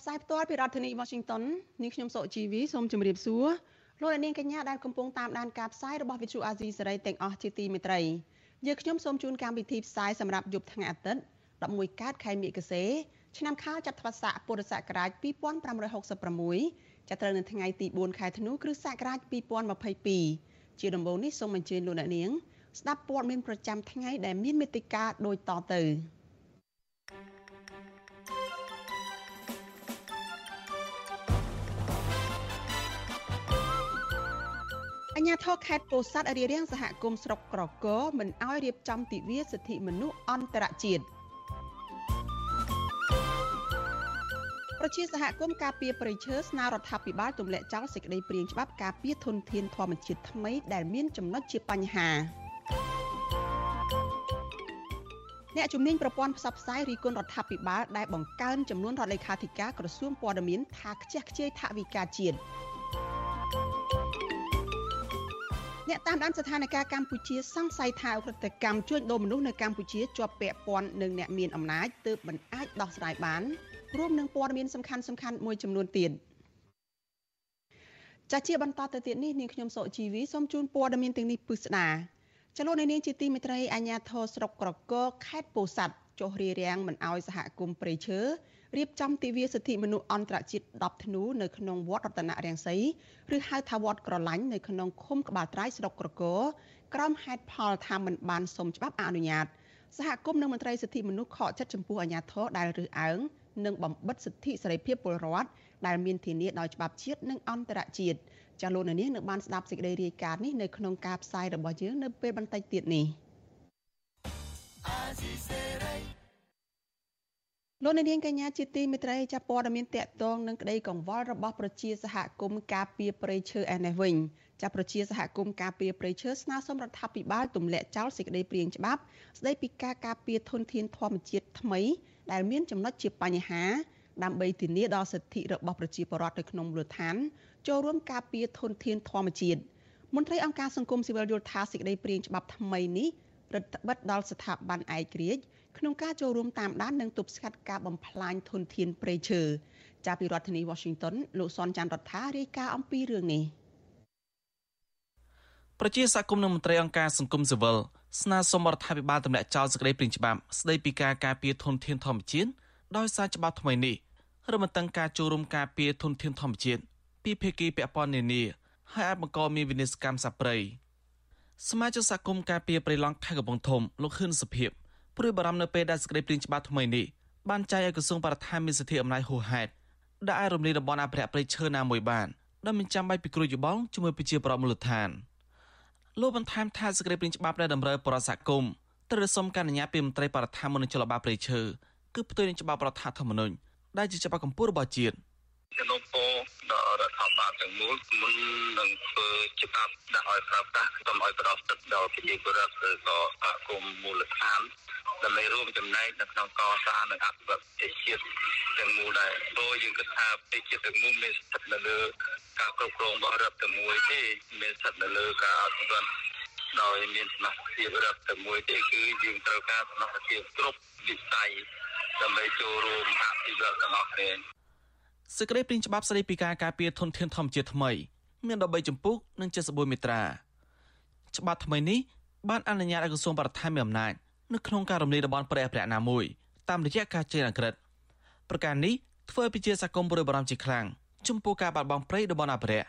ផ្សាយផ្ទាល់ពីរដ្ឋធានី Washington នាងខ្ញុំសុជីវីសូមជម្រាបសួរលោកអ្នកនាងកញ្ញាដែលកំពុងតាមដានការផ្សាយរបស់ Vuthu Azizi Serai ទាំងអស់ជាទីមេត្រីយើងខ្ញុំសូមជូនកម្មវិធីផ្សាយសម្រាប់យប់ថ្ងៃអាទិត្យ11កើតខែមិគសេឆ្នាំខាលចត្វាស័កពុរសករាជ2566ចាប់ត្រូវនៅថ្ងៃទី4ខែធ្នូគ្រិស្តសករាជ2022ជាដំបូងនេះសូមអញ្ជើញលោកអ្នកនាងស្ដាប់ព័ត៌មានប្រចាំថ្ងៃដែលមានមេតិការដូចតទៅ ញ្ញាធរខេត្តពោធិ៍សាត់រៀបរៀងសហគមន៍ស្រុកក្រកមិនអោយរៀបចំទិវាសិទ្ធិមនុស្សអន្តរជាតិប្រជាសហគមន៍ការពារប្រៃឈើស្នើរដ្ឋាភិបាលទម្លាក់ចោលសេចក្តីព្រាងច្បាប់ការពារធនធានធម្មជាតិថ្មីដែលមានចំណុចជាបញ្ហាអ្នកជំនាញប្រព័ន្ធផ្សព្វផ្សាយរីគុណរដ្ឋាភិបាលដែលបង្កើនចំនួនរដ្ឋលេខាធិការក្រសួងព័ត៌មានថាខ្ជះខ្ជាយថវិកាជាតិ អ្នកតាមដានស្ថានភាពកម្ពុជាសង្ស័យថាអ ுக ្រិតកម្មជួញដូរមនុស្សនៅកម្ពុជាជាប់ពាក់ព័ន្ធនឹងអ្នកមានអំណាចទើបមិនអាចដោះស្រាយបានរួមនឹងព័ត៌មានសំខាន់សំខាន់មួយចំនួនទៀតចាជាបន្តទៅទៀតនេះនាងខ្ញុំសុជីវីសូមជូនព័ត៌មានទាំងនេះពិស្ដាចលនានាងជាទីមេត្រីអាញាធរស្រុកក្រកខេត្តពោធិ៍សាត់ចុះរារាំងមិនអោយសហគមន៍ព្រៃឈើ រៀបចំទិវាសិទ្ធិមនុស្សអន្តរជាតិ10ធ្នូនៅក្នុងវត្តរតនរាំងសីឬហៅថាវត្តក្រឡាញ់នៅក្នុងឃុំក្បាលត្រៃស្រុកក្រកក្រោមហេតុផលថាមិនបានសុំច្បាប់អនុញ្ញាតសហគមន៍និងមន្ត្រីសិទ្ធិមនុស្សខកចិត្តចំពោះអាញាធរដែលរើសអើងនិងបំបិតសិទ្ធិសេរីភាពពលរដ្ឋដែលមានធានាដោយច្បាប់ជាតិនិងអន្តរជាតិចាលោកនាងនៅបានស្ដាប់សេចក្តីរាយការណ៍នេះនៅក្នុងការផ្សាយរបស់យើងនៅពេលបន្តិចទៀតនេះ លោកនាងកញ្ញាជាទីមេត្រីចាប់ព័ត៌មានតកតងនឹងក្តីកង្វល់របស់ប្រជាសហគមន៍ការពារព្រៃឈើឯនេះវិញចាប់ប្រជាសហគមន៍ការពារព្រៃឈើស្នើសុំរដ្ឋាភិបាលទម្លាក់ចោលសេចក្តីព្រាងច្បាប់ស្តីពីការការពារធនធានធម្មជាតិថ្មី ដែលមានចំណុចជាបញ្ហាដើម្បីធានាដល់សិទ្ធិរបស់ប្រជាពលរដ្ឋនៅក្នុងមូលដ្ឋានចូលរួមការពារធនធានធម្មជាតិមន្ត្រីអង្គការសង្គមស៊ីវិលយល់ថាសេចក្តីព្រាងច្បាប់ថ្មីនេះរដ្ឋបិទដល់ស្ថាប័នឯករាជ្យ ក្នុងការចូលរួមតាមដាននិងទប់ស្កាត់ការបំផ្លាញធនធានព្រៃឈើចាប់ពីរដ្ឋធានី Washington លោកសនច័ន្ទរដ្ឋារាយការណ៍អំពីរឿងនេះប្រជាសកម្មនិងមន្ត្រីអង្គការសង្គមស៊ីវិលស្នើសុំរដ្ឋាភិបាលទម្លាក់ចោលសេចក្តីព្រាងច្បាប់ស្តីពីការការពារធនធានធម្មជាតិដោយសារច្បាប់ថ្មីនេះរំលឹកការចូលរួមការពារធនធានធម្មជាតិពីភាគីពាក់ព័ន្ធនានាហើយអាចបង្កមានវិនិស្សកម្មសាប្រៃសមាជិកសហគមន៍ការពារព្រៃឡង់ខេត្តកំពង់ធំលោកហ៊ឿនសុភិប ព្រួយបារម្ភនៅពេលដែលសេចក្តីព្រាងច្បាប់ថ្មីនេះបានចែកឲ្យក្រសួងបរិស្ថានមានសិទ្ធិអំណាចហួសហេតុដែលអាចរំលាយតំបន់អភិរក្សព្រៃឈើណាមួយបានដែលមិនចាំបាច់ពិគ្រោះយោបល់ជាមួយប្រជាប្រដ្ឋមូលដ្ឋាន។លោកបន្ថែមថាសេចក្តីព្រាងច្បាប់ដែលតម្រូវបរិស័កគុំត្រូវសុំការអនុញ្ញាតពីមន្ត្រីបរិស្ថានមុននឹងចលបាព្រៃឈើគឺផ្ទុយនឹងច្បាប់រដ្ឋធម្មនុញ្ញដែលជាច្បាប់កម្ពុជារបស់ជាតិចំណុចពោ ដល់រដ្ឋាភិបាលទាំងមូលមុននឹងធ្វើច្បាប់ដាក់ឲ្យប្រើប្រាស់សូមឲ្យផ្ដោតទឹកដល់ប្រជាពលរដ្ឋឬក៏សហគមន៍មូលដ្ឋានដើម្បីរួមចំណែកនៅក្នុងកសាងនិងអភិវឌ្ឍប្រទេសជាតិទាំងមូលដែរព្រោះយើងគិតថាប្រទេសជាតិទាំងមូលមានស្ថិតនៅលើការគ្រប់គ្រងរបស់រដ្ឋតែមួយទេមានស្ថិតនៅលើការអភិវឌ្ឍដោយមានសមត្ថភាពរដ្ឋតែមួយទេគឺយើងត្រូវការសមត្ថភាពគ្រប់វិស័យដើម្បីចូលរួមអភិវឌ្ឍទាំងអស់គ្នា សេចក្តីព្រាងច្បាប់ស្តីពីការការពារធនធានធម្មជាតិថ្មី មាន13ចម្ពោះនិង74មាត្រាច្បាប់ថ្មីនេះបានអនុញ្ញាតឲ្យក្រសួងបរិស្ថានមានអំណាចនៅក្នុងការរំលាយតំបន់ព្រៃអភិរក្សណាមួយតាមរយៈការចេញអក្រិតប្រការនេះធ្វើឲ្យប្រជាសកម្មព្រួយបារម្ភជាខ្លាំងចំពោះការបាត់បង់ព្រៃតំបន់អភិរក្ស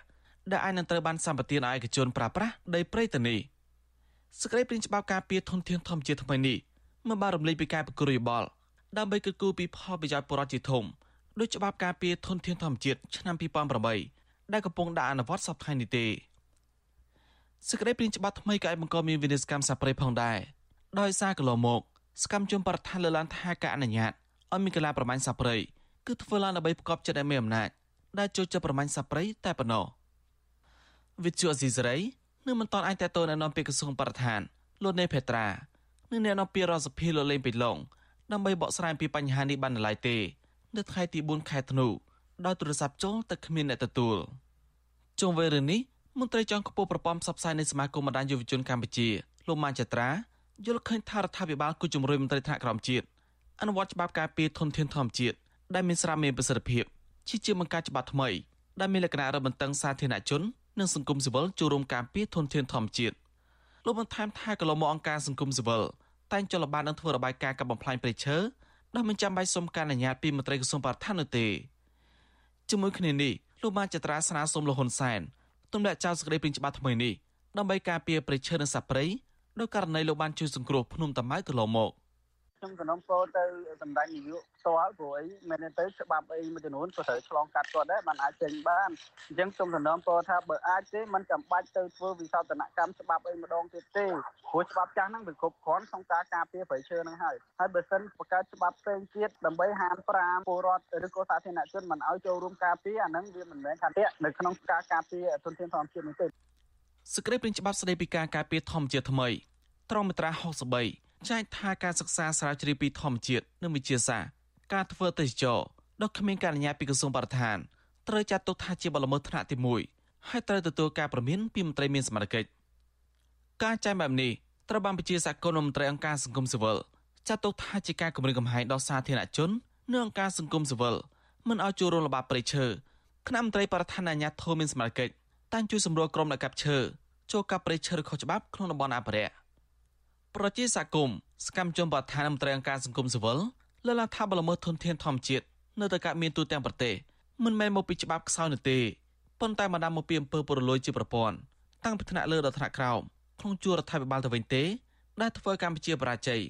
ដែលអាចនឹងត្រូវបានសម្បទានឲ្យឯកជនប្រើប្រាស់ដីព្រៃទៅនេះសក្តិព្រាងច្បាប់ការពារធនធានធម្មជាតិថ្មីនេះមិនបានរំលេចពីការប្រគល់យោបល់ដើម្បីគិតគូរពីផលប្រយោជន៍ប្រជាជនជាធំ ដោយច្បាប់ការពារធនធានធម្មជាតិឆ្នាំ2008ដែលកំពុងដាក់អនុវត្តសប្តាហ៍នេះទេសក្តិព្រាងច្បាប់ថ្មីក៏អាចបង្កមានវិនិស្សកម្មសាប្រៃផងដែរដោយសារកន្លងមកសកម្មជនបរិស្ថានលើកឡើងថាការអនុញ្ញាតឲ្យមានកលាប្រមាញ់សាប្រៃគឺធ្វើឡើងដើម្បីប្រកបចិត្តឲ្យមានអំណាចដែលចូលចិត្តប្រមាញ់សត្វព្រៃតែប៉ុណ្ណោះវិទ្យុអស៊ីសេរីនឹងមិនតន់អាចតទៅណែនាំពីក្រសួងបរិស្ថានលោកនេភេត្រានិងអ្នកនាំពាក្យរដ្ឋសភាលោកលេងពីឡុងដើម្បីបកស្រាយពីបញ្ហានេះបាននៅឡើយទេ នៅថ្ងៃទី4ខែធ្នូដោយទូរស័ព្ទចូលតែគ្មានអ្នកទទួលជុំវិញរឿងនេះមន្ត្រីជាន់ខ្ពស់ប្រព័ន្ធផ្សព្វផ្សាយនៃសមាគមបណ្ដាញយុវជនកម្ពុជាលោកម៉ានចត្រាយល់ឃើញថារដ្ឋាភិបាលគូជំរុញមន្ត្រីថ្នាក់ក្រោមជាតិអនុវត្តច្បាប់ការពារធនធានធម្មជាតិដែលមានស្រាប់មានប្រសិទ្ធភាពជាជាបង្កើតច្បាប់ថ្មីដែលមានលក្ខណៈរឹតបន្តឹងសាធារណជននិងសង្គមស៊ីវិលចូលរួមការពារធនធានធម្មជាតិលោកបានថែមថាកន្លងមកអង្គការសង្គមស៊ីវិលតែងចលបាននឹងធ្វើរបាយការណ៍កាប់បំផ្លាញព្រៃឈើ ដែលមិនចាំបាច់សុំការអនុញ្ញាតពីមន្ត្រីក្រសួងបរិស្ថាននោះទេជាមួយគ្នានេះលោកបានចត្រាស្នើសុំលោកហ៊ុនសែនទម្លាក់ចោលសេចក្តីព្រាងច្បាប់ថ្មីនេះដើម្បីការពារព្រៃឈើនិងសត្វព្រៃដោយករណីលោកបានជួយសង្គ្រោះភ្នំតាម៉ៅកន្លងមក ខ្ញុំសំណូមពរទៅសម្ដេចនាយកផ្ទាល់ព្រោះអីមែនទេច្បាប់អីមួយចំនួនក៏ត្រូវឆ្លងកាត់គាត់ដែរបានអាចចេញបានអញ្ចឹងខ្ញុំសំណូមពរថាបើអាចទេมันចាំបាច់ទៅធ្វើវិសោធនកម្មច្បាប់អីម្ដងទៀតទេព្រោះច្បាប់ចាស់ហ្នឹងវាគ្រប់គ្រាន់ក្នុងការការពារប្រៃឈើហ្នឹងហើយហើយបើសិនបង្កើតច្បាប់ផ្សេងទៀតដើម្បីហាម5ពលរដ្ឋឬក៏សាធារណជនមិនឲ្យចូលរួមការពារអាហ្នឹងវាមិនមែនថាតេនៅក្នុងការការពារទុនធានធម្មជាតិនោះទេសេចក្តីព្រាងច្បាប់ស្តីពីការការពារធម្មជាតិថ្មីត្រង់មាត្រា63 ចែកថាការសិក្សាស្រាវជ្រាវពីធម្មជាតិនិងវិទ្យាសាស្ត្រការធ្វើទេសចរដ៏គ្មានការអនុញ្ញាតពីក្រសួងបរិស្ថានត្រូវចាត់ទុកថាជាបទល្មើសថ្នាក់ទី1ហើយត្រូវទទួលការប្រមានពីមន្ត្រីមានសមត្ថកិច្ចការចែកបែបនេះត្រូវបានប្រជាសហគមន៍មន្ត្រីអង្គការសង្គមស៊ីវិលចាត់ទុកថាជាការគំរាមកំហែងដល់សាធារណជននិងអង្គការសង្គមស៊ីវិលមិនឲ្យចូលរួមល្បាតព្រៃឈើគណៈមន្ត្រីបរិស្ថានអាជ្ញាធរមានសមត្ថកិច្ចតែងជួយសម្រួលក្រុមអ្នកកាប់ឈើចូលកាប់ព្រៃឈើខុសច្បាប់ក្នុងតំបន់អភិរក្ស ប្រជាសកម្មសកម្មជនបដឋានមន្ត្រីអង្គការសង្គមស៊ីវិលលើកឡើងថាបលល្មើសធនធានធម្មជាតិនៅតែកើតមានទូទាំងប្រទេសមិនមែនមកពីច្បាប់ខ្សោយនោះទេប៉ុន្តែមកដល់មកពីអំពើពុករលួយជាប្រព័ន្ធតាំងពីថ្នាក់លើដល់ថ្នាក់ក្រោមក្នុងជួររដ្ឋាភិបាលទៅវិញទេ ដែលធ្វើកម្ពុជាបរាជ័យ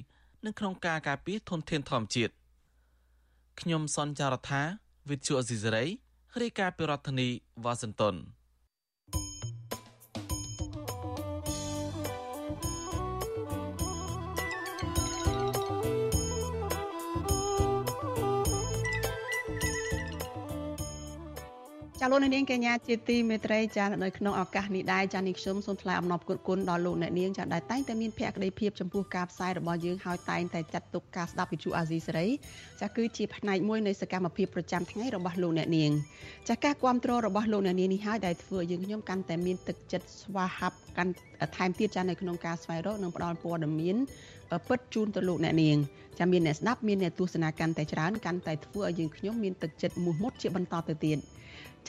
នៅក្នុងការការពារធនធានធម្មជាតិខ្ញុំសនចាររថាវិទ្យុអេស៊ីសេរីរាយការណ៍ពីរដ្ឋធានីវ៉ាស៊ីនតោន ចាលោកនាងកញ្ញាជាទីមេត្រីចានៅក្នុងឱកាសនេះដែរចានេះខ្ញុំសូមថ្លែងអំណរគុណគុណដល់លោកអ្នកនាងចាដែលតែងតែមានភក្ដីភាពចំពោះការផ្សាយរបស់យើងហើយតែងតែចាត់ទុកការស្ដាប់វិទ្យុអាស៊ីសេរីចាគឺជាផ្នែកមួយនៃសកម្មភាពប្រចាំថ្ងៃរបស់លោកអ្នកនាងចាការគ្រប់គ្រងរបស់លោកអ្នកនាងនេះហើយដែលធ្វើយើងខ្ញុំកាន់តែមានទឹកចិត្តស្វាហាប់កាន់ថែមទៀតចានៅក្នុងការស្វែងរកនិងផ្តល់ព័ត៌មានពិតជូនទៅលោកអ្នកនាងចាំមានអ្នកស្ដាប់មានអ្នកទស្សនាកាន់តែច្រើនកាន់តែធ្វើឲ្យយើងខ្ញុំមានទឹកចិត្តមោះមុតជាបន្តទៅទៀត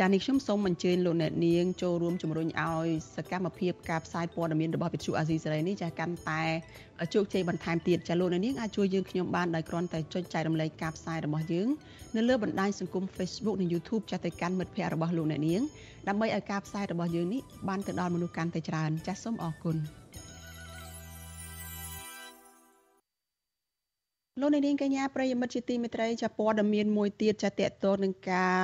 ចានេះខ្ញុំសូមអញ្ជើញលោកអ្នកនាងចូលរួមជំរុញឲ្យសកម្មភាពការផ្សាយព័ត៌មានរបស់វិទ្យុអាស៊ីសេរីនេះចាកាន់តែជោគជ័យបន្ថែមទៀតចាលោកអ្នកនាងអាចជួយយើងខ្ញុំបានដោយគ្រាន់តែចុចចែករំលែកការផ្សាយរបស់យើងនៅលើបណ្ដាញសង្គម Facebook និង YouTube ចាទៅកាន់មិត្តភ័ក្តិរបស់លោកអ្នកនាងដើម្បីឲ្យការផ្សាយរបស់យើងនេះបានទៅដល់មនុស្សកាន់តែច្រើនចាសសូមអរគុណ លោកនាងកញ្ញាប្រិយមិត្តជាទីមេត្រីចាព័ត៌មានមួយទៀតចាតកតនឹងការ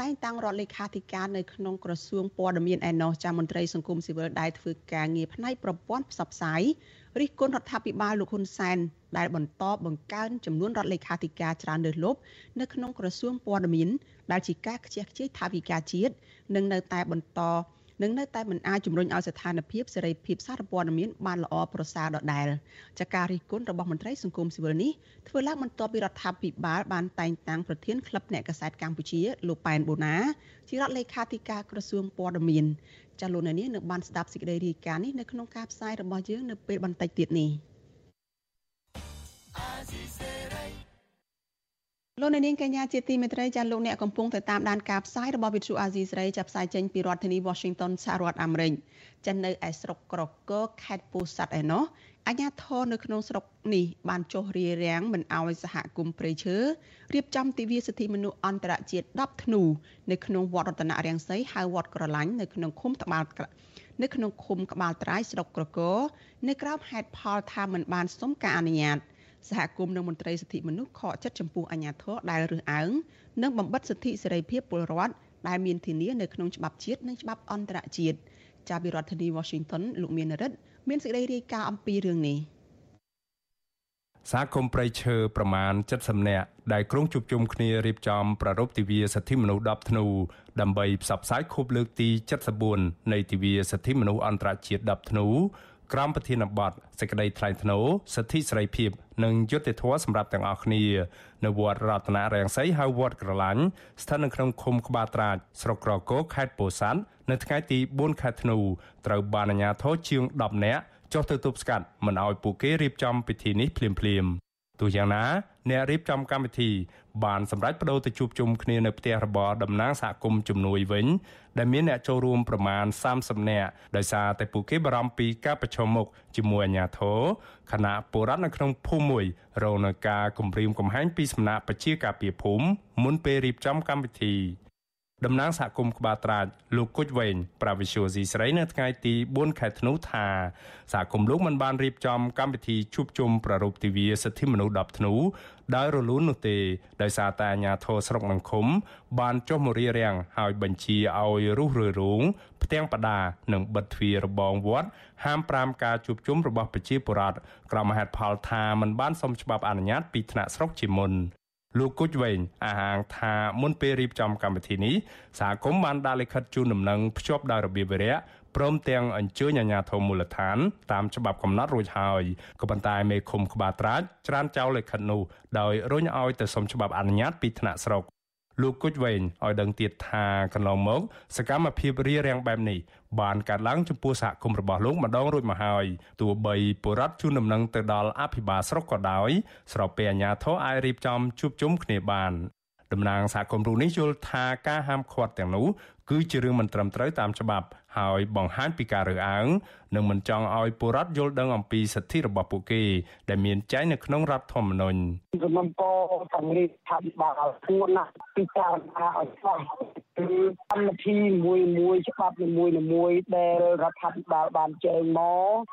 តែងតាំងរដ្ឋលេខាធិការនៅក្នុងក្រសួងព័ត៌មានឯណោះចាមន្ត្រីសង្គមស៊ីវិលដែលធ្វើការងារផ្នែកប្រព័ន្ធផ្សព្វផ្សាយរិះគន់រដ្ឋាភិបាលលោកហ៊ុនសែនដែលបន្តបង្កើនចំនួនរដ្ឋលេខាធិការច្រើនលើសលប់នៅក្នុងក្រសួងព័ត៌មានដែលជាការខ្ជះខ្ជាយថាវិការជាតិនិងនៅតែបន្ត និងនៅតែមិនអាចជំរុញឲ្យស្ថានភាពសេរីភាពសារព័ត៌មានបានល្អប្រសើរដដែលចាការរិះគន់របស់មន្ត្រីសង្គមស៊ីវិលនេះធ្វើឡើងបន្ទាប់ពីរដ្ឋាភិបាលបានតែងតាំងប្រធានក្លឹបអ្នកកាសែតកម្ពុជាលោកប៉ែនបូណាជារដ្ឋលេខាធិការក្រសួងព័ត៌មានចាលោកនាងនៅបានស្ដាប់សេចក្តីរាយការណ៍នេះនៅក្នុងការផ្សាយរបស់យើងនៅពេលបន្តិចទៀតនេះ លោកនាងកញ្ញាជាទីមេត្រីចាលោកអ្នកកំពុងតែតាមដានការផ្សាយរបស់វិទ្យុអាស៊ីសេរីចាប់ផ្សាយចេញពីរដ្ឋធានី Washington សហរដ្ឋអាមេរិកចិននៅឯស្រុកក្រកកខេត្តពោធិ៍សាត់ឯណោះអាជ្ញាធរនៅក្នុងស្រុកនេះបានចុះរារាំងមិនអោយសហគមន៍ព្រៃឈើរៀបចំទិវាសិទ្ធិមនុស្សអន្តរជាតិ10ធ្នូនៅក្នុងវត្តរតនរាំងសីហៅវត្តក្រឡាញ់នៅក្នុងឃុំត្បាល់នៅក្នុងឃុំក្បាលត្រាយស្រុកក្រកនៅក្រោមហេតុផលថាមិនបានសុំការអនុញ្ញាត សហគមន៍និងមន្ត្រីសិទ្ធិមនុស្សខកចិត្តចំពោះអាញាធរដែលរើសអើងនិងបំបិតសិទ្ធិសេរីភាពពលរដ្ឋដែលមានធានានៅក្នុងច្បាប់ជាតិនិងច្បាប់អន្តរជាតិចាប់ពីរដ្ឋធានី Washington លោកមានរិទ្ធមានសេចក្តីរាយការណ៍អំពីរឿងនេះសហគមន៍ព្រៃឈើប្រមាណ70នាក់ដែលក្រុងជួបជុំគ្នារៀបចំប្រារព្ធទិវាសិទ្ធិមនុស្ស10ធ្នូដើម្បីផ្សព្វផ្សាយខួបលើកទី74នៃទិវាសិទ្ធិមនុស្សអន្តរជាតិ10ធ្នូ ក្រមប្រធានបទសេចក្តីថ្លែងថ្នូរសិទ្ធិសេរីភាពនិងយុត្តិធម៌សម្រាប់ទាំងអស់គ្នានៅវត្តរតនរាំងសីហៅវត្តក្រឡាញ់ស្ថិតនៅក្នុងឃុំក្បាលត្រាចស្រុកក្រគរខេត្តពោធិ៍សាត់នៅថ្ងៃទី4ខែធ្នូត្រូវបានអាជ្ញាធរជាង10នាក់ចុះទៅទប់ស្កាត់មិនឲ្យពួកគេរៀបចំពិធីនេះភ្លាមៗ ទោះយ៉ាងណាអ្នករៀបចំកម្មវិធីបានសម្រេចបដូរទៅជួបជុំគ្នានៅផ្ទះរបស់តំណាងសហគមន៍ជំនួយវិញ ដែលមានអ្នកចូលរួមប្រមាណ30នាក់ដោយសារតែពួកគេបារម្ភពីការប្រឈមមុខជាមួយអាជ្ញាធរខណៈពលរដ្ឋនៅក្នុងភូមិមួយរងនឹងការគំរាមកំហែងពីសំណាក់ប្រជាការពារភូមិមុនពេលរៀបចំកម្មវិធី តំណាងសហគមន៍ក្បាលត្រាចលោកគុជវែងប្រាវិសុយស៊ីស្រីនៅថ្ងៃទី4ខែធ្នូថាសហគមន៍លោកមិនបានរៀបចំកម្មវិធីជួបជុំប្រារព្ធទិវាសិទ្ធិមនុស្ស10ធ្នូដោយរលូននោះទេដោយសារតែអាជ្ញាធរស្រុកនឹងឃុំ បានចុះមករៀបរៀងឲ្យបញ្ជាឲ្យរុះរើរោងផ្ទាំងបដានិងបិទទ្វាររបងវត្តហាម5ការជួបជុំរបស់ប្រជាពលរដ្ឋក្រមហេតុផលថាមិនបានសុំច្បាប់អនុញ្ញាតពីថ្នាក់ស្រុកជាមុន លោកគុជវែងអះអាងថាមុនពេលរៀបចំកម្មវិធីនេះសហគមន៍បានដាក់លិខិតជូនដំណឹងភ្ជាប់ដោយរបៀបវិរៈព្រមទាំងអញ្ជើញអាជ្ញាធរមូលដ្ឋានតាមច្បាប់កំណត់រួចហើយក៏ប៉ុន្តែមេឃុំក្បាលត្រាចច្រានចោលលិខិតនោះដោយរុញឲ្យទៅសុំច្បាប់អនុញ្ញាតពីថ្នាក់ស្រុក លោកគុជវែងឲ្យដឹងទៀតថាកន្លងមកសកម្មភាពរារាំងបែបនេះបានកើតឡើងចំពោះសហគមន៍របស់លោកម្ដងរួចមកហើយទោះបីបុរដ្ឋជួនដំណឹងទៅដល់អភិបាលស្រុកក៏ដោយស្របពេលអាជ្ញាធរអាចរៀបចំជួបជុំគ្នាបាន តំណាងសហគមន៍រូនេះយល់ថាការហាមឃាត់ទាំងនោះគឺជារឿងមិនត្រឹមត្រូវតាមច្បាប់ ហើយបង្ហាញពីការរើសអើងនិងមិនចង់ឲ្យពលរដ្ឋយល់ដឹងអំពីសិទ្ធិរបស់ពួកគេ ដែលមានចែងនៅក្នុងរដ្ឋធម្មនុញ្ញសំណពរសម្រិទ្ធថាវិបាលគួរណាស់ពិចារណាឲ្យសោះគឺកម្មវិធីមួយមួយច្បាប់មួយមួយដែលរដ្ឋាភិបាលបានចែងម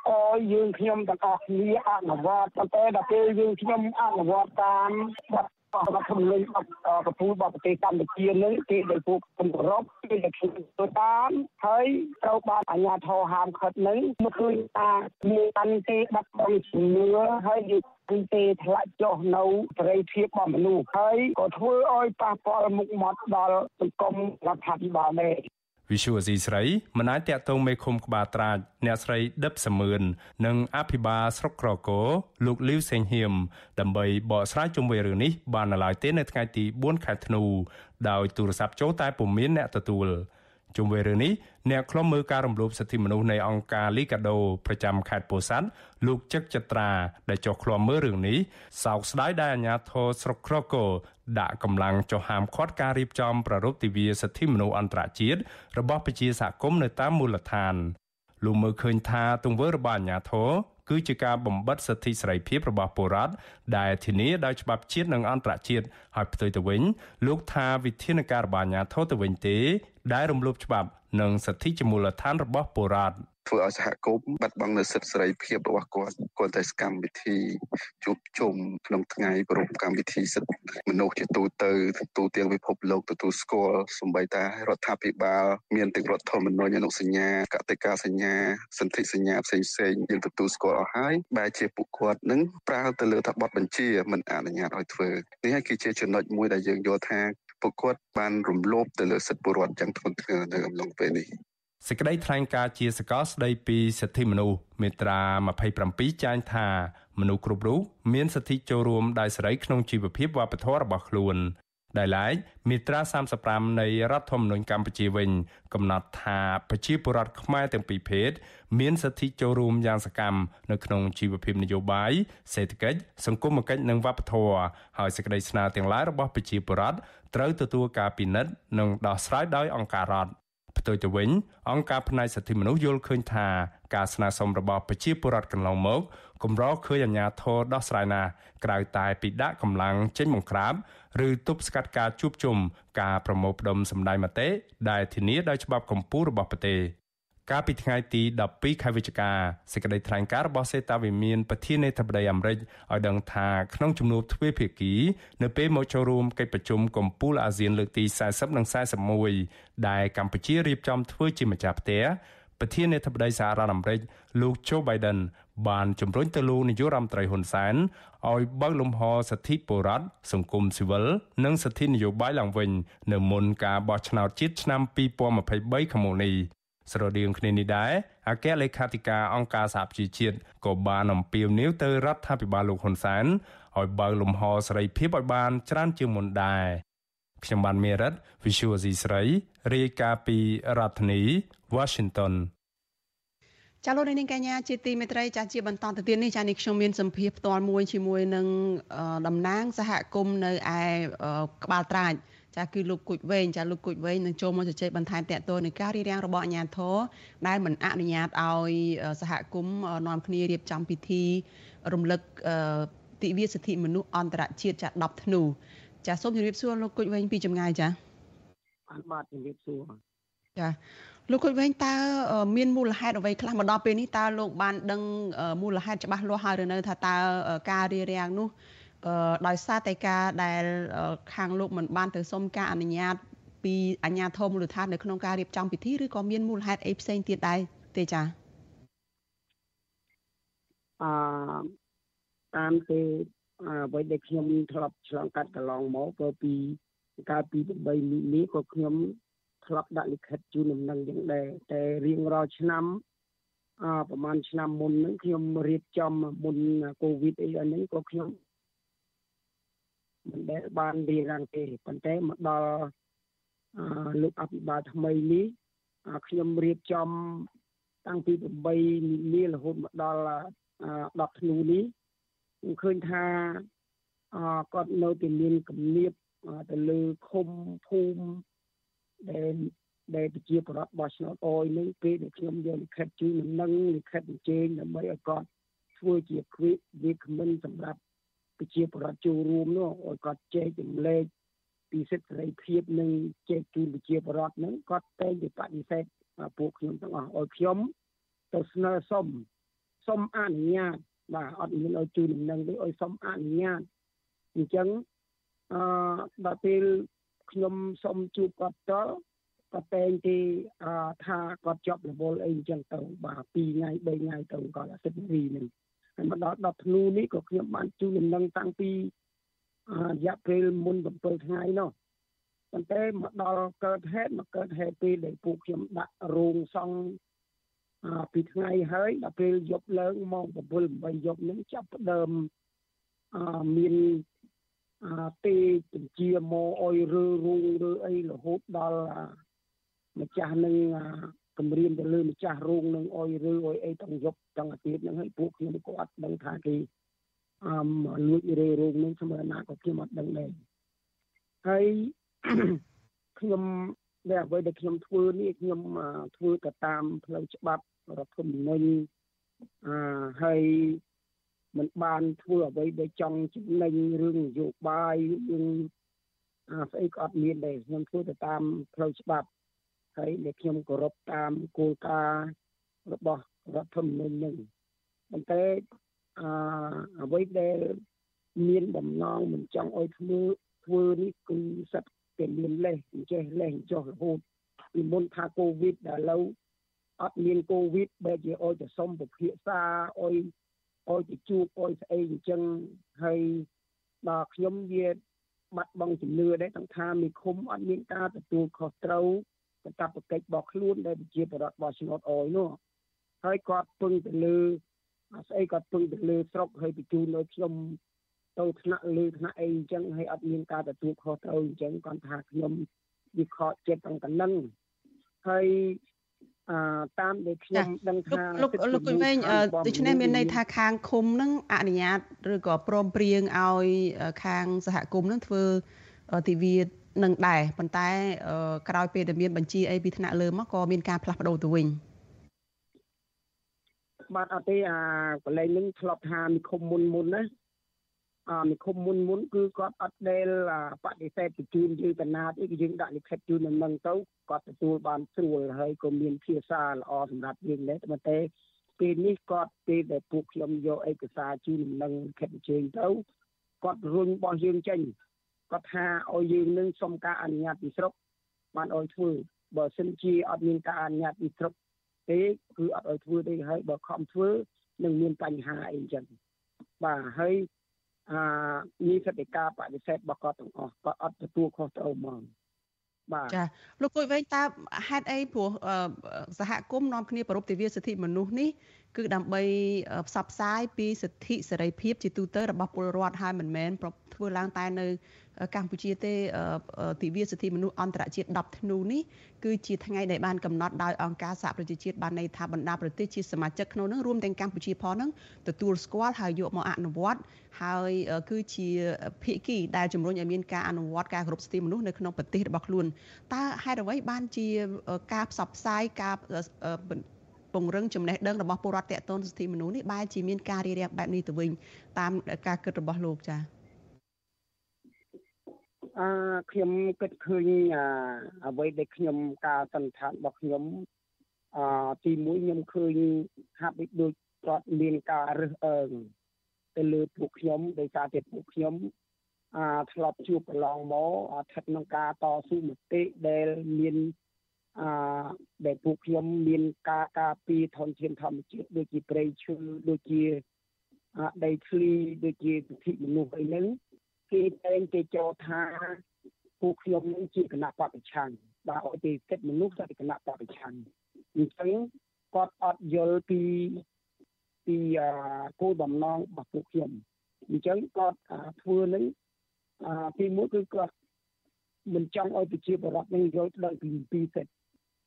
កឲ្យយើងខ្ញុំទាំងអស់គ្នាអនុវត្តប៉ុន្តែដល់ពេលយើងខ្ញុំអនុវត្តតាម រដ្ឋរបស់ធម្មនុញ្ញប្រពូលរបស់ប្រទេសកម្ពុជានឹងគេដែលពួកគម្រប់គេដែលខ្ញុំទៅតាមហើយត្រូវបានអាជ្ញាធរហាមឃាត់នឹងមកឃើញថាមានបានទេបាត់បង់ជំនឿហើយគឺទេធ្លាក់ចុះនៅសេរីភាពរបស់មនុស្សហើយក៏ធ្វើឲ្យប៉ះពាល់មុខមាត់ដល់សង្គមរដ្ឋាភិបាលដែរ វិសុវស៊ីស្រីមិនអាចតាក់ទងមេឃុំក្បាលត្រាចអ្នកស្រីដិបសមឿននិងអភិបាលស្រុកក្រកោលោកលីវសេងហៀមដើម្បីបកស្រាយជុំវិញរឿងនេះបាននៅឡើយទេនៅថ្ងៃទី4ខែធ្នូដោយទូរស័ព្ទចូលតែពុំមានអ្នកទទួលជុំវិញរឿងនេះអ្នកខ្លំមើលការរំលោភសិទ្ធិមនុស្សនៃអង្គការលីកាដូប្រចាំខេត្តពោធិ៍សាត់លោកចឹកចត្រាដែលចុះឃ្លាំមើលរឿងនេះសោកស្ដាយដែលអាជ្ញាធរស្រុកក្រកោ ដាក់កម្លាំងចុះហាមឃាត់ការរៀបចំប្រារព្ធទិវាសិទ្ធិមនុស្សអន្តរជាតិរបស់ប្រជាសហគមន៍នៅតាមមូលដ្ឋានលោកមើលឃើញថាទង្វើរបស់អាជ្ញាធរគឺជាការបំបិទសិទ្ធិសេរីភាពរបស់ពលរដ្ឋដែលធានាដោយច្បាប់ជាតិនិងអន្តរជាតិហើយផ្ទុយទៅវិញលោកថាវិធានការរបស់អាជ្ញាធរទៅវិញទេ ដែលរំលោភច្បាប់និងសិទ្ធិជាមូលដ្ឋានរបស់ពលរដ្ឋ ធ្វើឲ្យសហគមន៍បាត់បង់នូវសិទ្ធិសេរីភាពរបស់គាត់គាត់តែកម្មវិធីជួបជុំក្នុងថ្ងៃប្រពៃកម្មវិធីសិទ្ធិមនុស្សជាទូទៅទូទាំងពិភពលោកទទួលស្គាល់សម្បីតែរដ្ឋាភិបាលមានទាំងរដ្ឋធម្មនុញ្ញអនុសញ្ញាកតិកាសញ្ញាសន្ធិសញ្ញាផ្សេងផ្សេងយើងទទួលស្គាល់អស់ហើយបែរជាពួកគាត់នឹងប្រើទៅលើថាបទបញ្ជាមិនអនុញ្ញាតឲ្យធ្វើនេះហើយគឺជាចំណុចមួយដែលយើងយល់ថាពួកគាត់បានរំលោភទៅលើសិទ្ធិពលរដ្ឋយ៉ាងធ្ងន់ធ្ងរនៅអំឡុងពេលនេះ សេចក្តីថ្លែងការណ៍ជាសកលស្តីពីសិទ្ធិមនុស្សមាត្រា27ចែងថាមនុស្សគ្រប់រូបមានសិទ្ធិចូលរួមដោយសេរីក្នុងជីវភាពវប្បធម៌របស់ខ្លួនដែលឡែកមាត្រា35នៃរដ្ឋធម្មនុញ្ញកម្ពុជាវិញ កំណត់ថាប្រជាពលរដ្ឋខ្មែរទាំងពីរភេទមានសិទ្ធិចូលរួមយ៉ាងសកម្មនៅក្នុងជីវភាពនយោបាយសេដ្ឋកិច្ចសង្គមគិច្ចនិងវប្បធម៌ហើយសេចក្តីស្នើទាំងឡាយរបស់ប្រជាពលរដ្ឋត្រូវទទួលការពិនិត្យនិងដោះស្រាយដោយអង្គការរដ្ឋ ផ្ទុយទៅវិញអង្គការផ្នែកសិទ្ធិមនុស្សយល់ឃើញថាការស្នើសុំរបស់ប្រជាពលរដ្ឋកន្លងមកកម្រឃើញអាជ្ញាធរដោះស្រាយណាក្រៅតែពីដាក់កម្លាំងចេញបង្ក្រាបឬទប់ស្កាត់ការជួបជុំការប្រមូលផ្ដុំសម្ដែងមតិដែលធានាដោយច្បាប់កម្ពុជារបស់ប្រទេស កាលពីថ្ងៃទី12ខែវិច្ឆិកាសេចក្តីថ្លែងការណ៍របស់សេតាវិមានប្រធានាធិបតីអាមេរិកឲ្យដឹងថាក្នុងជំនួបទ្វេភាគីនៅពេលមកចូលរួមកិច្ចប្រជុំកំពូលអាស៊ានលើកទី40និង41ដែលកម្ពុជារៀបចំធ្វើជាម្ចាស់ផ្ទះប្រធានាធិបតីសហរដ្ឋអាមេរិកលោក Joe Biden បានជំរុញទៅលោកនាយករដ្ឋមន្ត្រីហ៊ុនសែនឲ្យបើកលំហសិទ្ធិបុរដ្ឋសង្គមស៊ីវិលនិងសិទ្ធិនយោបាយឡើងវិញ នៅមុនការបោះឆ្នោតជាតិឆ្នាំ2023ខាងមុខនេះ ស្រដៀងគ្នានេះដែរអគ្គលេខាធិការអង្គការសហប្រជាជាតិក៏បានអំពាវនាវទៅរដ្ឋាភិបាលលោកហ៊ុនសែនឲ្យបើកលំហសេរីភាពឲ្យបានច្រើនជាងមុនដែរខ្ញុំបានមេរិត Visual C ស្រីរាយការណ៍ពីរដ្ឋធានី Washington ចាលោកនាងកញ្ញាជាទីមេត្រីចាជាបន្តទៅទៀតនេះចានេះខ្ញុំមានសម្ភារផ្ទាល់មួយជាមួយនឹងតំណាងសហគមន៍នៅឯក្បាលត្រាច ចាគឺលោកគុជវែងចាលោកគុជវែងនឹងចូលមកជជែកបន្ថែមតកតនៅការរៀបរៀងរបស់អាជ្ញាធរដែលមិនអនុញ្ញាតឲ្យសហគមន៍នាំគ្នារៀបចំពិធី រំលឹកទិវាសិទ្ធិមនុស្សអន្តរជាតិចា10ធ្នូចាសូមជម្រាបសួរលោកគុជវែងពីចម្ងាយចាបាទជម្រាបសួរចាលោកគុជវែងតើមានមូលហេតុអ្វីខ្លះមកដល់ពេលនេះតើលោកបានដឹងមូលហេតុច្បាស់លាស់ហើយឬនៅថាតើការរៀបរៀងនោះ ដោយសារតែការដែលខាងលោកមិនបានទៅសុំការអនុញ្ញាត ពីអាជ្ញាធរមូលដ្ឋាននៅក្នុងការរៀបចំពិធីឬក៏មានមូលហេតុអីផ្សេងទៀតដែរទេចា៎អឺតាមទៅអ្វីដែលខ្ញុំធ្លាប់ឆ្លងកាត់កន្លងមកក៏ពីកាលពី8មីនាក៏ខ្ញុំធ្លាប់ដាក់លិខិតជូនដំណឹងយ៉ាងដែរតែរៀងរាល់ឆ្នាំអឺប្រហែលឆ្នាំមុនហ្នឹងខ្ញុំរៀបចំមុនកូវីដអីហ្នឹងក៏ខ្ញុំ មិនដែលបានរៀបរាងទេប៉ុន្តែមកដល់អឺលោកអភិបាលថ្មីនេះខ្ញុំរៀបចំតាំងពី8មីនារហូតមកដល់10ធ្នូនេះខ្ញុំឃើញថាអគាត់នៅតែមានគំនាបទៅលើឃុំភូមិដែលដែលប្រជាប្រដ្ឋបោះឆ្នោតអយនឹងពេលដែលខ្ញុំយកលិខិតជូននឹងលិខិតអញ្ជើញដើម្បីឲ្យគាត់ធ្វើជាគ្វីវាគ្មិនសម្រាប់ ប្រជាប្រដ្ឋចូលរួមនោះឲ្យគាត់ចែកចម្លែកពីសិទ្ធិសេរីភាពនិងចែកជូនប្រជាប្រដ្ឋហ្នឹងគាត់តែងតែបដិសេធពួកខ្ញុំទាំងអស់ឲ្យខ្ញុំទៅស្នើសុំសុំអនុញ្ញាតបាទអត់មានឲ្យជូនដំណឹងទេឲ្យសុំអនុញ្ញាតអញ្ចឹងអឺដល់ពេលខ្ញុំសុំជួបគាត់តគាត់តែងទីថាគាត់ជាប់រវល់អីអញ្ចឹងទៅបាទ2ថ្ងៃ3ថ្ងៃទៅគាត់អាទិត្យនេះនឹងហើយ មកដល់10ធ្នូនេះក៏ខ្ញុំបានជួបដំណឹងតាំងពីរយៈពេលមុន7ថ្ងៃនោះប៉ុន្តែមកដល់កើតហេតុមកកើតហេតុពេលដែលពួកខ្ញុំដាក់រោងសង់ពីថ្ងៃហើយដល់ពេលយប់ឡើងម៉ោង7 8យប់នឹងចាប់ផ្ដើមមានទេបញ្ជាមកអុយរើរូងរើអីរហូតដល់ម្ចាស់នឹង គម្រាមទៅលើម្ចាស់រោងនឹងអុយរើអុយអីទាំងយប់ទាំងអាទិត្យនឹងហើយពួកខ្ញុំក៏អត់ដឹងថាគេអមលួចរើរោងនឹងស្មើណាក៏ខ្ញុំអត់ដឹងដែរហើយខ្ញុំដែលអ្វីដែលខ្ញុំធ្វើនេះខ្ញុំធ្វើទៅតាមផ្លូវច្បាប់រដ្ឋធម្មនុញ្ញអឺហើយមិនបានធ្វើអ្វីដែលចង់ចំណេញរឿងនយោបាយរឿងអាស្អីក៏អត់មានដែរខ្ញុំធ្វើទៅតាមផ្លូវច្បាប់ ហើយដែលខ្ញុំគោរពតាមគោលការណ៍របស់រដ្ឋធម្មនុញ្ញនឹងប៉ុន្តែអឺអ្វីដែលមានបំណងមិនចង់ឲ្យធ្វើធ្វើនេះគឺសិតតែមានលេសអញ្ចេះលេសចុះរហូតពីមុនថាកូវីដដល់ឥឡូវអត់មានកូវីដបែរជាឲ្យទៅសុំពភាសាឲ្យឲ្យទៅជួបឲ្យស្អីអញ្ចឹងហើយដល់ខ្ញុំវាបាត់បង់ជំនឿដែរទាំងថាមីឃុំអត់មានការទទួលខុសត្រូវ កាតព្វកិច្ចរបស់ខ្លួនដែលប្រជាពលរដ្ឋបោះឆ្នោតអយនោះហើយគាត់ពឹងទៅលើស្អីគាត់ពឹងទៅលើស្រុកហើយបញ្ជូនឲ្យខ្ញុំទៅថ្នាក់លើថ្នាក់អីអញ្ចឹងហើយអត់មានការទទួលខុសត្រូវអញ្ចឹងគាត់ថាខ្ញុំវិខចិត្តទាំងកណ្ដឹងហើយអឺតាមដែលខ្ញុំដឹងថាលោកលោកគុញវែងដូច្នេះមានន័យថាខាងឃុំនឹងអនុញ្ញាតឬក៏ព្រមព្រៀងឲ្យខាងសហគមន៍នឹងធ្វើទិវា នឹងដែរប៉ុន្តែក្រោយពេលដែលមានបញ្ជាអីពីថ្នាក់លើមកក៏មានការផ្លាស់ប្ដូរទៅវិញបាទអត់ទេអាកន្លែងនឹងធ្លាប់ថានិគមមុនមុនណាអានិគមមុនមុនគឺគាត់អត់ដែលបដិសេធបញ្ជូនយើងកណាតអីគឺយើងដាក់លិខិតជូននឹងទៅគាត់ទទួលបានស្រួលហើយក៏មានភាសាល្អសម្រាប់យើងដែរតែតែពេលនេះគាត់ពេលដែលពួកខ្ញុំយកឯកសារជូននឹងខិតអញ្ជើញទៅគាត់រុញរបស់យើងចេញ គាត់ថាឲ្យយើងនឹងសុំការអនុញ្ញាតពីស្រុកបានឲ្យធ្វើបើសិនជាអត់មានការអនុញ្ញាតពីស្រុកទេគឺអត់ឲ្យធ្វើទេហើយបើខំធ្វើនឹងមានបញ្ហាអីចឹងបាទហើយអាមានសិទ្ធិការបដិសេធរបស់គាត់ទាំងអស់គាត់អត់ទទួលខុសត្រូវហ្មងបាទចាលោកគួយវិញតើហេតុអីព្រោះសហគមន៍នាំគ្នាប្រពៃទិវាសិទ្ធិមនុស្សនេះគឺដើម្បីផ្សព្វផ្សាយពីសិទ្ធិសេរីភាពជាទូទៅរបស់ពលរដ្ឋហើយមិនមែនធ្វើឡើងតែនៅកម្ពុជាទេទិវាសិទ្ធិមនុស្សអន្តរជាតិ10ធ្នូនេះគឺជាថ្ងៃដែលបានកំណត់ដោយអង្គការសហប្រជាជាតិបានន័យថាបណ្ដាប្រទេសជាសមាជិកក្នុងនោះរួមទាំងកម្ពុជាផងហ្នឹងទទួលស្គាល់ហើយយកមកអនុវត្តហើយគឺជាភាគីដែលជំរុញឲ្យមានការអនុវត្តការគោរពសិទ្ធិមនុស្សនៅក្នុងប្រទេសរបស់ខ្លួនតើហេតុអ្វីបានជាការផ្សព្វផ្សាយការ ពង្រឹងចំណេះដឹងរបស់ពលរដ្ឋតេតូនសិទ្ធិមនុស្សនេះបែរជាមានការរារាំងបែបនេះទៅវិញតាមការគិតរបស់លោកចា៎អឺខ្ញុំគិតឃើញអ្វីដែលខ្ញុំការសន្និដ្ឋានរបស់ខ្ញុំអឺទី1ខ្ញុំឃើញហាក់ដូចគាត់មានការរើសអើងទៅលើពួកខ្ញុំដោយសារតែពួកខ្ញុំអាធ្លាប់ជួបប្រឡងមកស្ថិតក្នុងការតស៊ូមតិដែលមាន អឺដែលពួកខ្ញុំមានការការពីធនធានធម្មជាតិដូចជាព្រៃឈើដូចជាដីធ្លីដូចជាសិទ្ធិមនុស្សអីហ្នឹងគេតែងគេចោទថាពួកខ្ញុំនឹងជាគណៈបពប្រឆាំងបាទឲ្យទីសិទ្ធិមនុស្សតែគណៈបពប្រឆាំងអញ្ចឹងគាត់អត់យល់ពីពីគោលបំណងរបស់ពួកខ្ញុំអញ្ចឹងគាត់ធ្វើនឹងទីមួយគឺគាត់មិនចង់ឲ្យប្រជាពលរដ្ឋនឹងយល់ដឹងពីពីសិទ្ធិ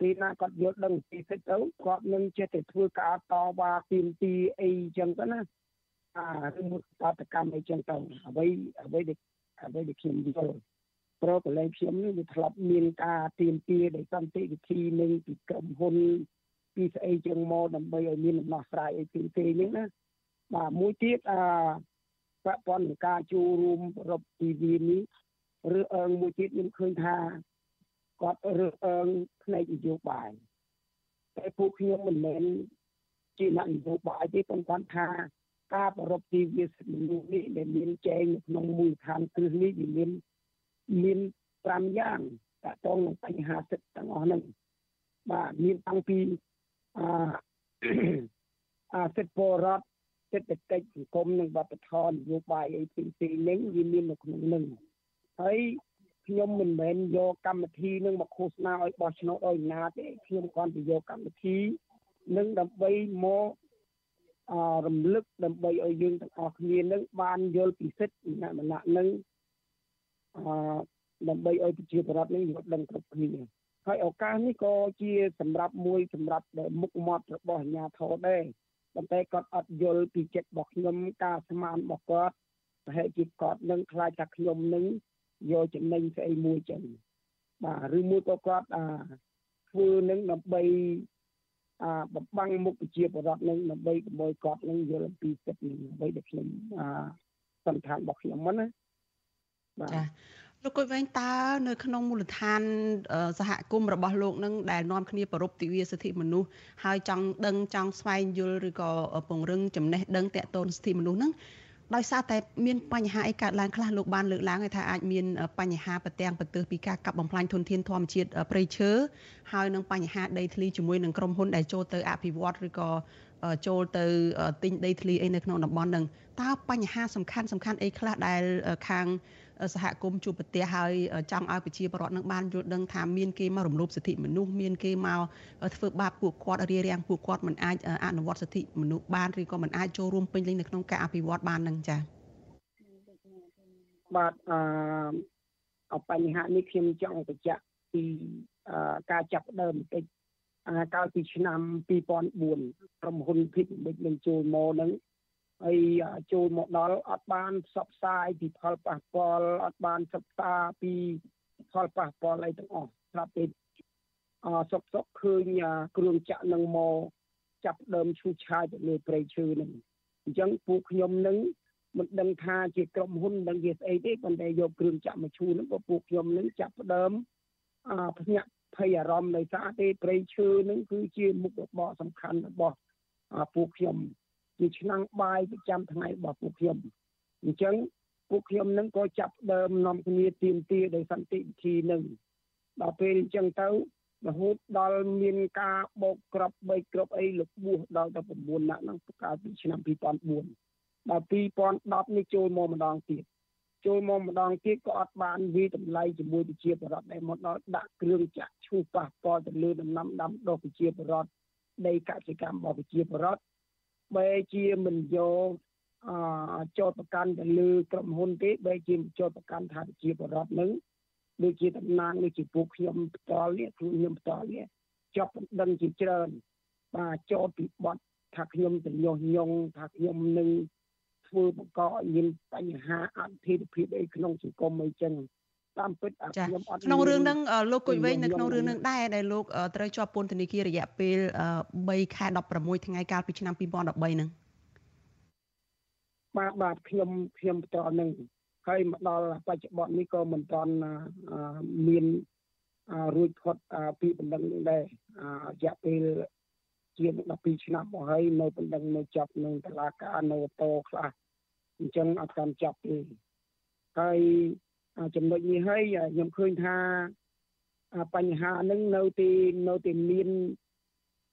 ពេលណាគាត់យល់ដឹងពីសិទ្ធិទៅគាត់នឹងចេះតែធ្វើការតវ៉ាទាមទារអីចឹងទៅណាអារឿងបដកម្មអីចឹងទៅអ្វីអ្វីដែលអ្វីដែលខ្ញុំយល់ព្រោះកន្លែងខ្ញុំនេះវាធ្លាប់មានការទៀមទាដោយសន្តិវិធីនឹងពីក្រុមហ៊ុនពីស្អីចឹងមកដើម្បីឲ្យមានដំណោះស្រាយអីពីទេហ្នឹងណាបាទមួយទៀតអាប្រព័ន្ធការចូលរួមរົບទីវានេះឬអើងមួយទៀតខ្ញុំឃើញថា គាត់រើសអើងផ្នែកនយោបាយតែពួកខ្ញុំមិនមែនជាអ្នកនយោបាយទេប៉ុន្តែថាការប្រពៃវាសិទ្ធិមនុស្សនេះដែលមានចែងនៅក្នុងមូលដ្ឋានគ្រឹះនេះវាមានមាន5យ៉ាងតកតងនឹងបញ្ហាសិទ្ធិទាំងអស់ហ្នឹងបាទមានតាំងពីអអាសិទ្ធិពលរដ្ឋសេដ្ឋកិច្ចសង្គមនិងវប្បធម៌នយោបាយអីផ្សេងៗហ្នឹងវាមាននៅក្នុងហ្នឹងហើយ ខ្ញុំមិនមែនយកកម្មវិធីនឹងមកឃោសនាឲ្យបោះឆ្នោតឲ្យណាទេខ្ញុំគ្រាន់តែយកកម្មវិធីនឹងដើម្បីមករំលឹកដើម្បីឲ្យយើងទាំងអស់គ្នានឹងបានយល់ពីសិទ្ធិម្នាក់ម្នាក់នឹងអដើម្បីឲ្យប្រជាពលរដ្ឋនឹងយល់ដឹងគ្រប់គ្នាហើយឱកាសនេះក៏ជាសម្រាប់មួយសម្រាប់មុខមាត់របស់អាជ្ញាធរដែរប៉ុន្តែគាត់អត់យល់ពីចិត្តរបស់ខ្ញុំការស្មានរបស់គាត់ប្រហែលជាគាត់នឹងខ្លាចថាខ្ញុំនឹង យកចំណេញស្អីមួយចឹងបាទឬមួយក៏គាត់អាធ្វើនឹងដើម្បីអាបំបាំងមុខប្រជាពលរដ្ឋនឹងដើម្បីកុំឲ្យគាត់នឹងយល់អំពីចិត្តនឹងដើម្បីដែលខ្ញុំអាសន្តានរបស់ខ្ញុំហ្នឹងណាបាទចាលោកគុយវែងតើនៅក្នុងមូលដ្ឋានសហគមន៍របស់លោកនឹងដែលនាំគ្នាប្រពៃទិវាសិទ្ធិមនុស្សហើយចង់ដឹងចង់ស្វែងយល់ឬក៏ពង្រឹងចំណេះដឹងតាក់ទងសិទ្ធិមនុស្សនឹង ដោយសារតែមានបញ្ហាអីកើតឡើងខ្លះលោកបានលើកឡើងថាអាចមានបញ្ហាប្រទាំងប្រទើសពីការកាប់បំផ្លាញធនធានធម្មជាតិព្រៃឈើហើយនឹងបញ្ហាដីធ្លីជាមួយនឹងក្រុមហ៊ុនដែលចូលទៅអភិវឌ្ឍឬក៏ចូលទៅទិញដីធ្លីអីនៅក្នុងតំបន់ហ្នឹងតើបញ្ហាសំខាន់សំខាន់អីខ្លះដែលខាង សហគមន៍ជួបប្រទះហើយចង់ឲ្យប្រជាពលរដ្ឋនឹងបានយល់ដឹងថាមានគេមករំលោភសិទ្ធិមនុស្សមានគេមកធ្វើបាបពួកគាត់រារាំងពួកគាត់មិនអាចអនុវត្តសិទ្ធិមនុស្សបានឬក៏មិនអាចចូលរួមពេញលេញនៅក្នុងការអភិវឌ្ឍបាននឹងចា៎បាទអឺបញ្ហានេះខ្ញុំចង់បញ្ជាក់ពីការចាប់ដើមបន្តិចកាលពីឆ្នាំ2004ក្រុមហ៊ុនភិកមិចនឹងចូលមកនឹង ហើយចូលមកដល់អត់បានផ្សព្វផ្សាយពីផលប៉ះពាល់អត់បានសិក្សាពីផលប៉ះពាល់អីទាំងអស់ស្រាប់តែអសុកសុកឃើញគ្រឿងចាក់នឹងមកចាប់ដើមឈូសឆាយទៅលើព្រៃឈើនឹងអញ្ចឹងពួកខ្ញុំនឹងមិនដឹងថាជាក្រុមហ៊ុនដឹងជាស្អីទេប៉ុន្តែយកគ្រឿងចាក់មកឈូនឹងពួកខ្ញុំនឹងចាប់ដើមអភ្ញាក់ភ័យអារម្មណ៍ដោយសារទេព្រៃឈើនឹងគឺជាមុខរបរសំខាន់របស់ពួកខ្ញុំ ជាឆ្នាំងបាយប្រចាំថ្ងៃរបស់ពួកខ្ញុំអញ្ចឹងពួកខ្ញុំនឹងក៏ចាប់ដើមនាំគ្នាទៀមទាដោយសន្តិវិធីនឹងដល់ពេលអញ្ចឹងទៅរហូតដល់មានការបោកក្របបីក្របអីលោកបួសដល់តែ9ណាក់ហ្នឹងកាលពីឆ្នាំ2004ដល់2010នេះចូលមកម្ដងទៀតចូលមកម្ដងទៀតក៏អត់បានវិតម្លៃជាមួយប្រជាពលរដ្ឋដែរមកដល់ដាក់គ្រឿងចាក់ឈូសប៉ះពាល់ទៅលើដំណាំដាំដុះប្រជាពលរដ្ឋដីកសិកម្មរបស់ប្រជាពលរដ្ឋ បែជាមិនយកអចោតប្រកាន់ទៅលើក្រុមហ៊ុនទេបែជាចោតប្រកាន់ថាប្រជាពលរដ្ឋនឹងដូចជាតំណាងដូចជាពួកខ្ញុំផ្ទាល់នេះខ្លួនខ្ញុំផ្ទាល់នេះជាប់បណ្ដឹងជាច្រើនបាទចោតពីបត់ថាខ្ញុំទៅញុះញង់ថាខ្ញុំនឹងធ្វើបង្កឲ្យមានបញ្ហាអធិភាពអីក្នុងសង្គមអីចឹង តាមពិតខ្ញុំអត់ក្នុងរឿងហ្នឹងលោកគុយវែងនៅក្នុងរឿងហ្នឹងដែរដែលលោកត្រូវជាប់ពន្ធនាគាររយៈពេល3ខែ16ថ្ងៃកាលពីឆ្នាំ2013ហ្នឹងបាទបាទខ្ញុំខ្ញុំបន្តនឹងហើយមកដល់បច្ចុប្បន្ននេះក៏មិនទាន់មានរួចផុតពីបណ្ដឹងនេះដែររយៈពេលជាង12ឆ្នាំមកហើយនៅបណ្ដឹងនៅចាប់នឹងតឡាការនៅតខ្លះអញ្ចឹងអត់កាន់ចាប់ទេហើយ ចំណុចនេះហើយខ្ញុំឃើញថាបញ្ហាហ្នឹងនៅទីនៅទីមាន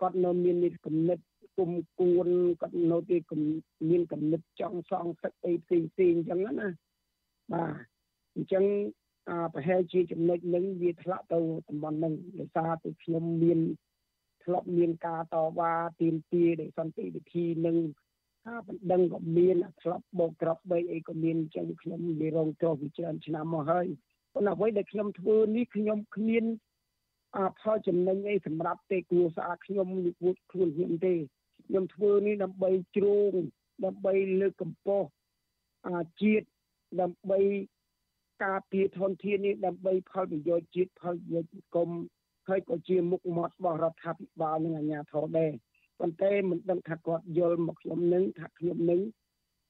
គាត់នៅមានគំនិតគុំគួនគាត់នៅទីមានគំនិតចង់សងសឹកអីផ្សេងផ្សេងអញ្ចឹងណាបាទអញ្ចឹងប្រហែលជាចំណុចនឹងវាធ្លាក់ទៅតំបន់នឹងដោយសារតែខ្ញុំមានធ្លាប់មានការតវ៉ាទាមទារដោយសន្តិវិធីនឹង ការបណ្ដឹងក៏មានធ្លាប់បោកក្របបីអីក៏មានអញ្ចឹងខ្ញុំនិយាយរងទោសវិច្រើនឆ្នាំមកហើយប៉ុន្តែអ្វីដែលខ្ញុំធ្វើនេះខ្ញុំគ្មានអផលចំណេញអីសម្រាប់ទេគ្រួសារខ្ញុំនិយាយខ្លួនខ្ញុំទេខ្ញុំធ្វើនេះដើម្បីជ្រោងដើម្បីលើកកម្ពស់អាជាតិដើម្បីការពារធនធាននេះដើម្បីផលប្រយោជន៍ជាតិផលប្រយោជន៍សង្គមហើយក៏ជាមុខមាត់របស់រដ្ឋាភិបាលនិងអាជ្ញាធរដែរ ប៉ុន្តែមិនដឹងថាគាត់យល់មកខ្ញុំនឹងថាខ្ញុំនឹង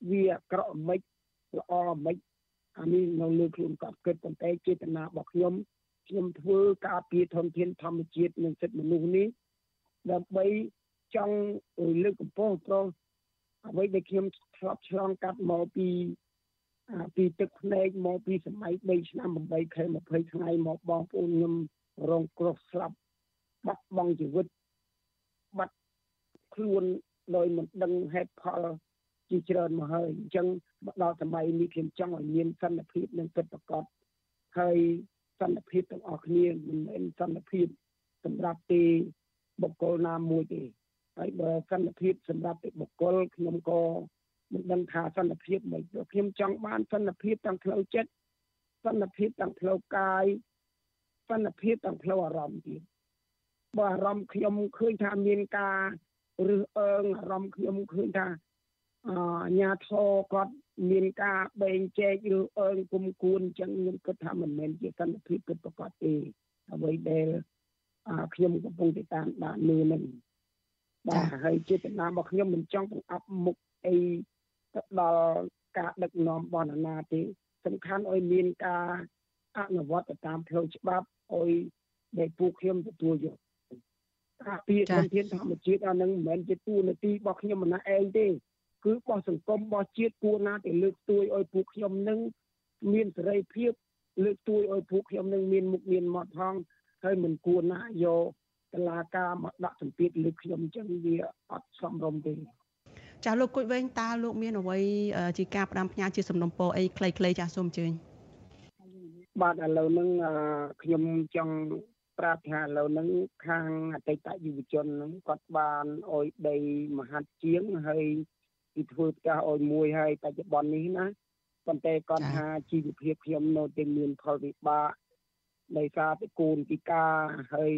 វាអាក្រក់មិនល្អមិនអានេះនៅលើខ្លួនគាត់គិតប៉ុន្តែចេតនារបស់ខ្ញុំខ្ញុំធ្វើការពារធនធានធម្មជាតិនិងសិទ្ធិមនុស្សនេះដើម្បីចង់លើកកម្ពស់ប្រុសអ្វីដែលខ្ញុំធ្លាប់ឆ្លងកាត់មកពីពីទឹកភ្នែកមកពីសម័យ3ឆ្នាំ8ខែ20ថ្ងៃមកបងប្អូនខ្ញុំរងគ្រោះស្លាប់បាត់បង់ជីវិតបាត់ ខ្លួនដោយមិនដឹងហេតុផលជាច្រើនមកហើយអញ្ចឹងមកដល់សម័យនេះខ្ញុំចង់ឲ្យមានសន្តិភាពនិងពិតប្រាកដហើយសន្តិភាពទាំងអស់គ្នាមិនមែនសន្តិភាពសម្រាប់ទីបុគ្គលណាមួយទេហើយបើសន្តិភាពសម្រាប់ទីបុគ្គលខ្ញុំក៏មិនដឹងថាសន្តិភាពមិនខ្ញុំចង់បានសន្តិភាពទាំងផ្លូវចិត្តសន្តិភាពទាំងផ្លូវកាយសន្តិភាពទាំងផ្លូវអារម្មណ៍ទៀតបើអារម្មណ៍ខ្ញុំឃើញថាមានការ ឬអើងអារម្មណ៍ខ្ញុំឃើញថាអាញាធរគាត់មានការបែងចែកឬអើងគុំគួនអញ្ចឹងខ្ញុំគិតថាមិនមែនជាសន្តិភាពពិតប្រាកដទេអ្វីដែលខ្ញុំកំពុងតែតាមដានមើលនឹងបាទហើយចេតនារបស់ខ្ញុំមិនចង់បង្អាប់មុខអីទៅដល់ការដឹកនាំបនណាទេសំខាន់ឲ្យមានការអនុវត្តទៅតាមផ្លូវច្បាប់ឲ្យដែលពួកខ្ញុំទទួលយក ការពារធនធានធម្មជាតិអានឹងមិនមែនជាទូនាទីរបស់ខ្ញុំម្នាក់ឯងទេ គឺរបស់សង្គមរបស់ជាតិគួរណាតែលើកស្ទួយឲ្យពួកខ្ញុំនឹងមានសេរីភាពលើកស្ទួយឲ្យពួកខ្ញុំនឹងមានមុខមានមាត់ផងហើយមិនគួរណាយកតឡាការមកដាក់សម្ពាធលើខ្ញុំអញ្ចឹងវាអត់សមរម្យទេចាលោកគុជវែងតើលោកមានអ្វីជាការផ្ដាំផ្ញើជាសំណុំពរអីខ្លីៗចាសូមអញ្ជើញបាទឥឡូវហ្នឹងខ្ញុំចង់ ប្រាប់ថាឥឡូវហ្នឹងខាងអតីតយុវជនហ្នឹងគាត់បានអុយដីមហាត់ជាងហើយពីធ្វើផ្ទះអុយមួយហើយបច្ចុប្បន្ននេះណាប៉ុន្តែគាត់ថាជីវភាពខ្ញុំនៅតែមានផលវិបាកដោយសារតែគូនពិការហើយ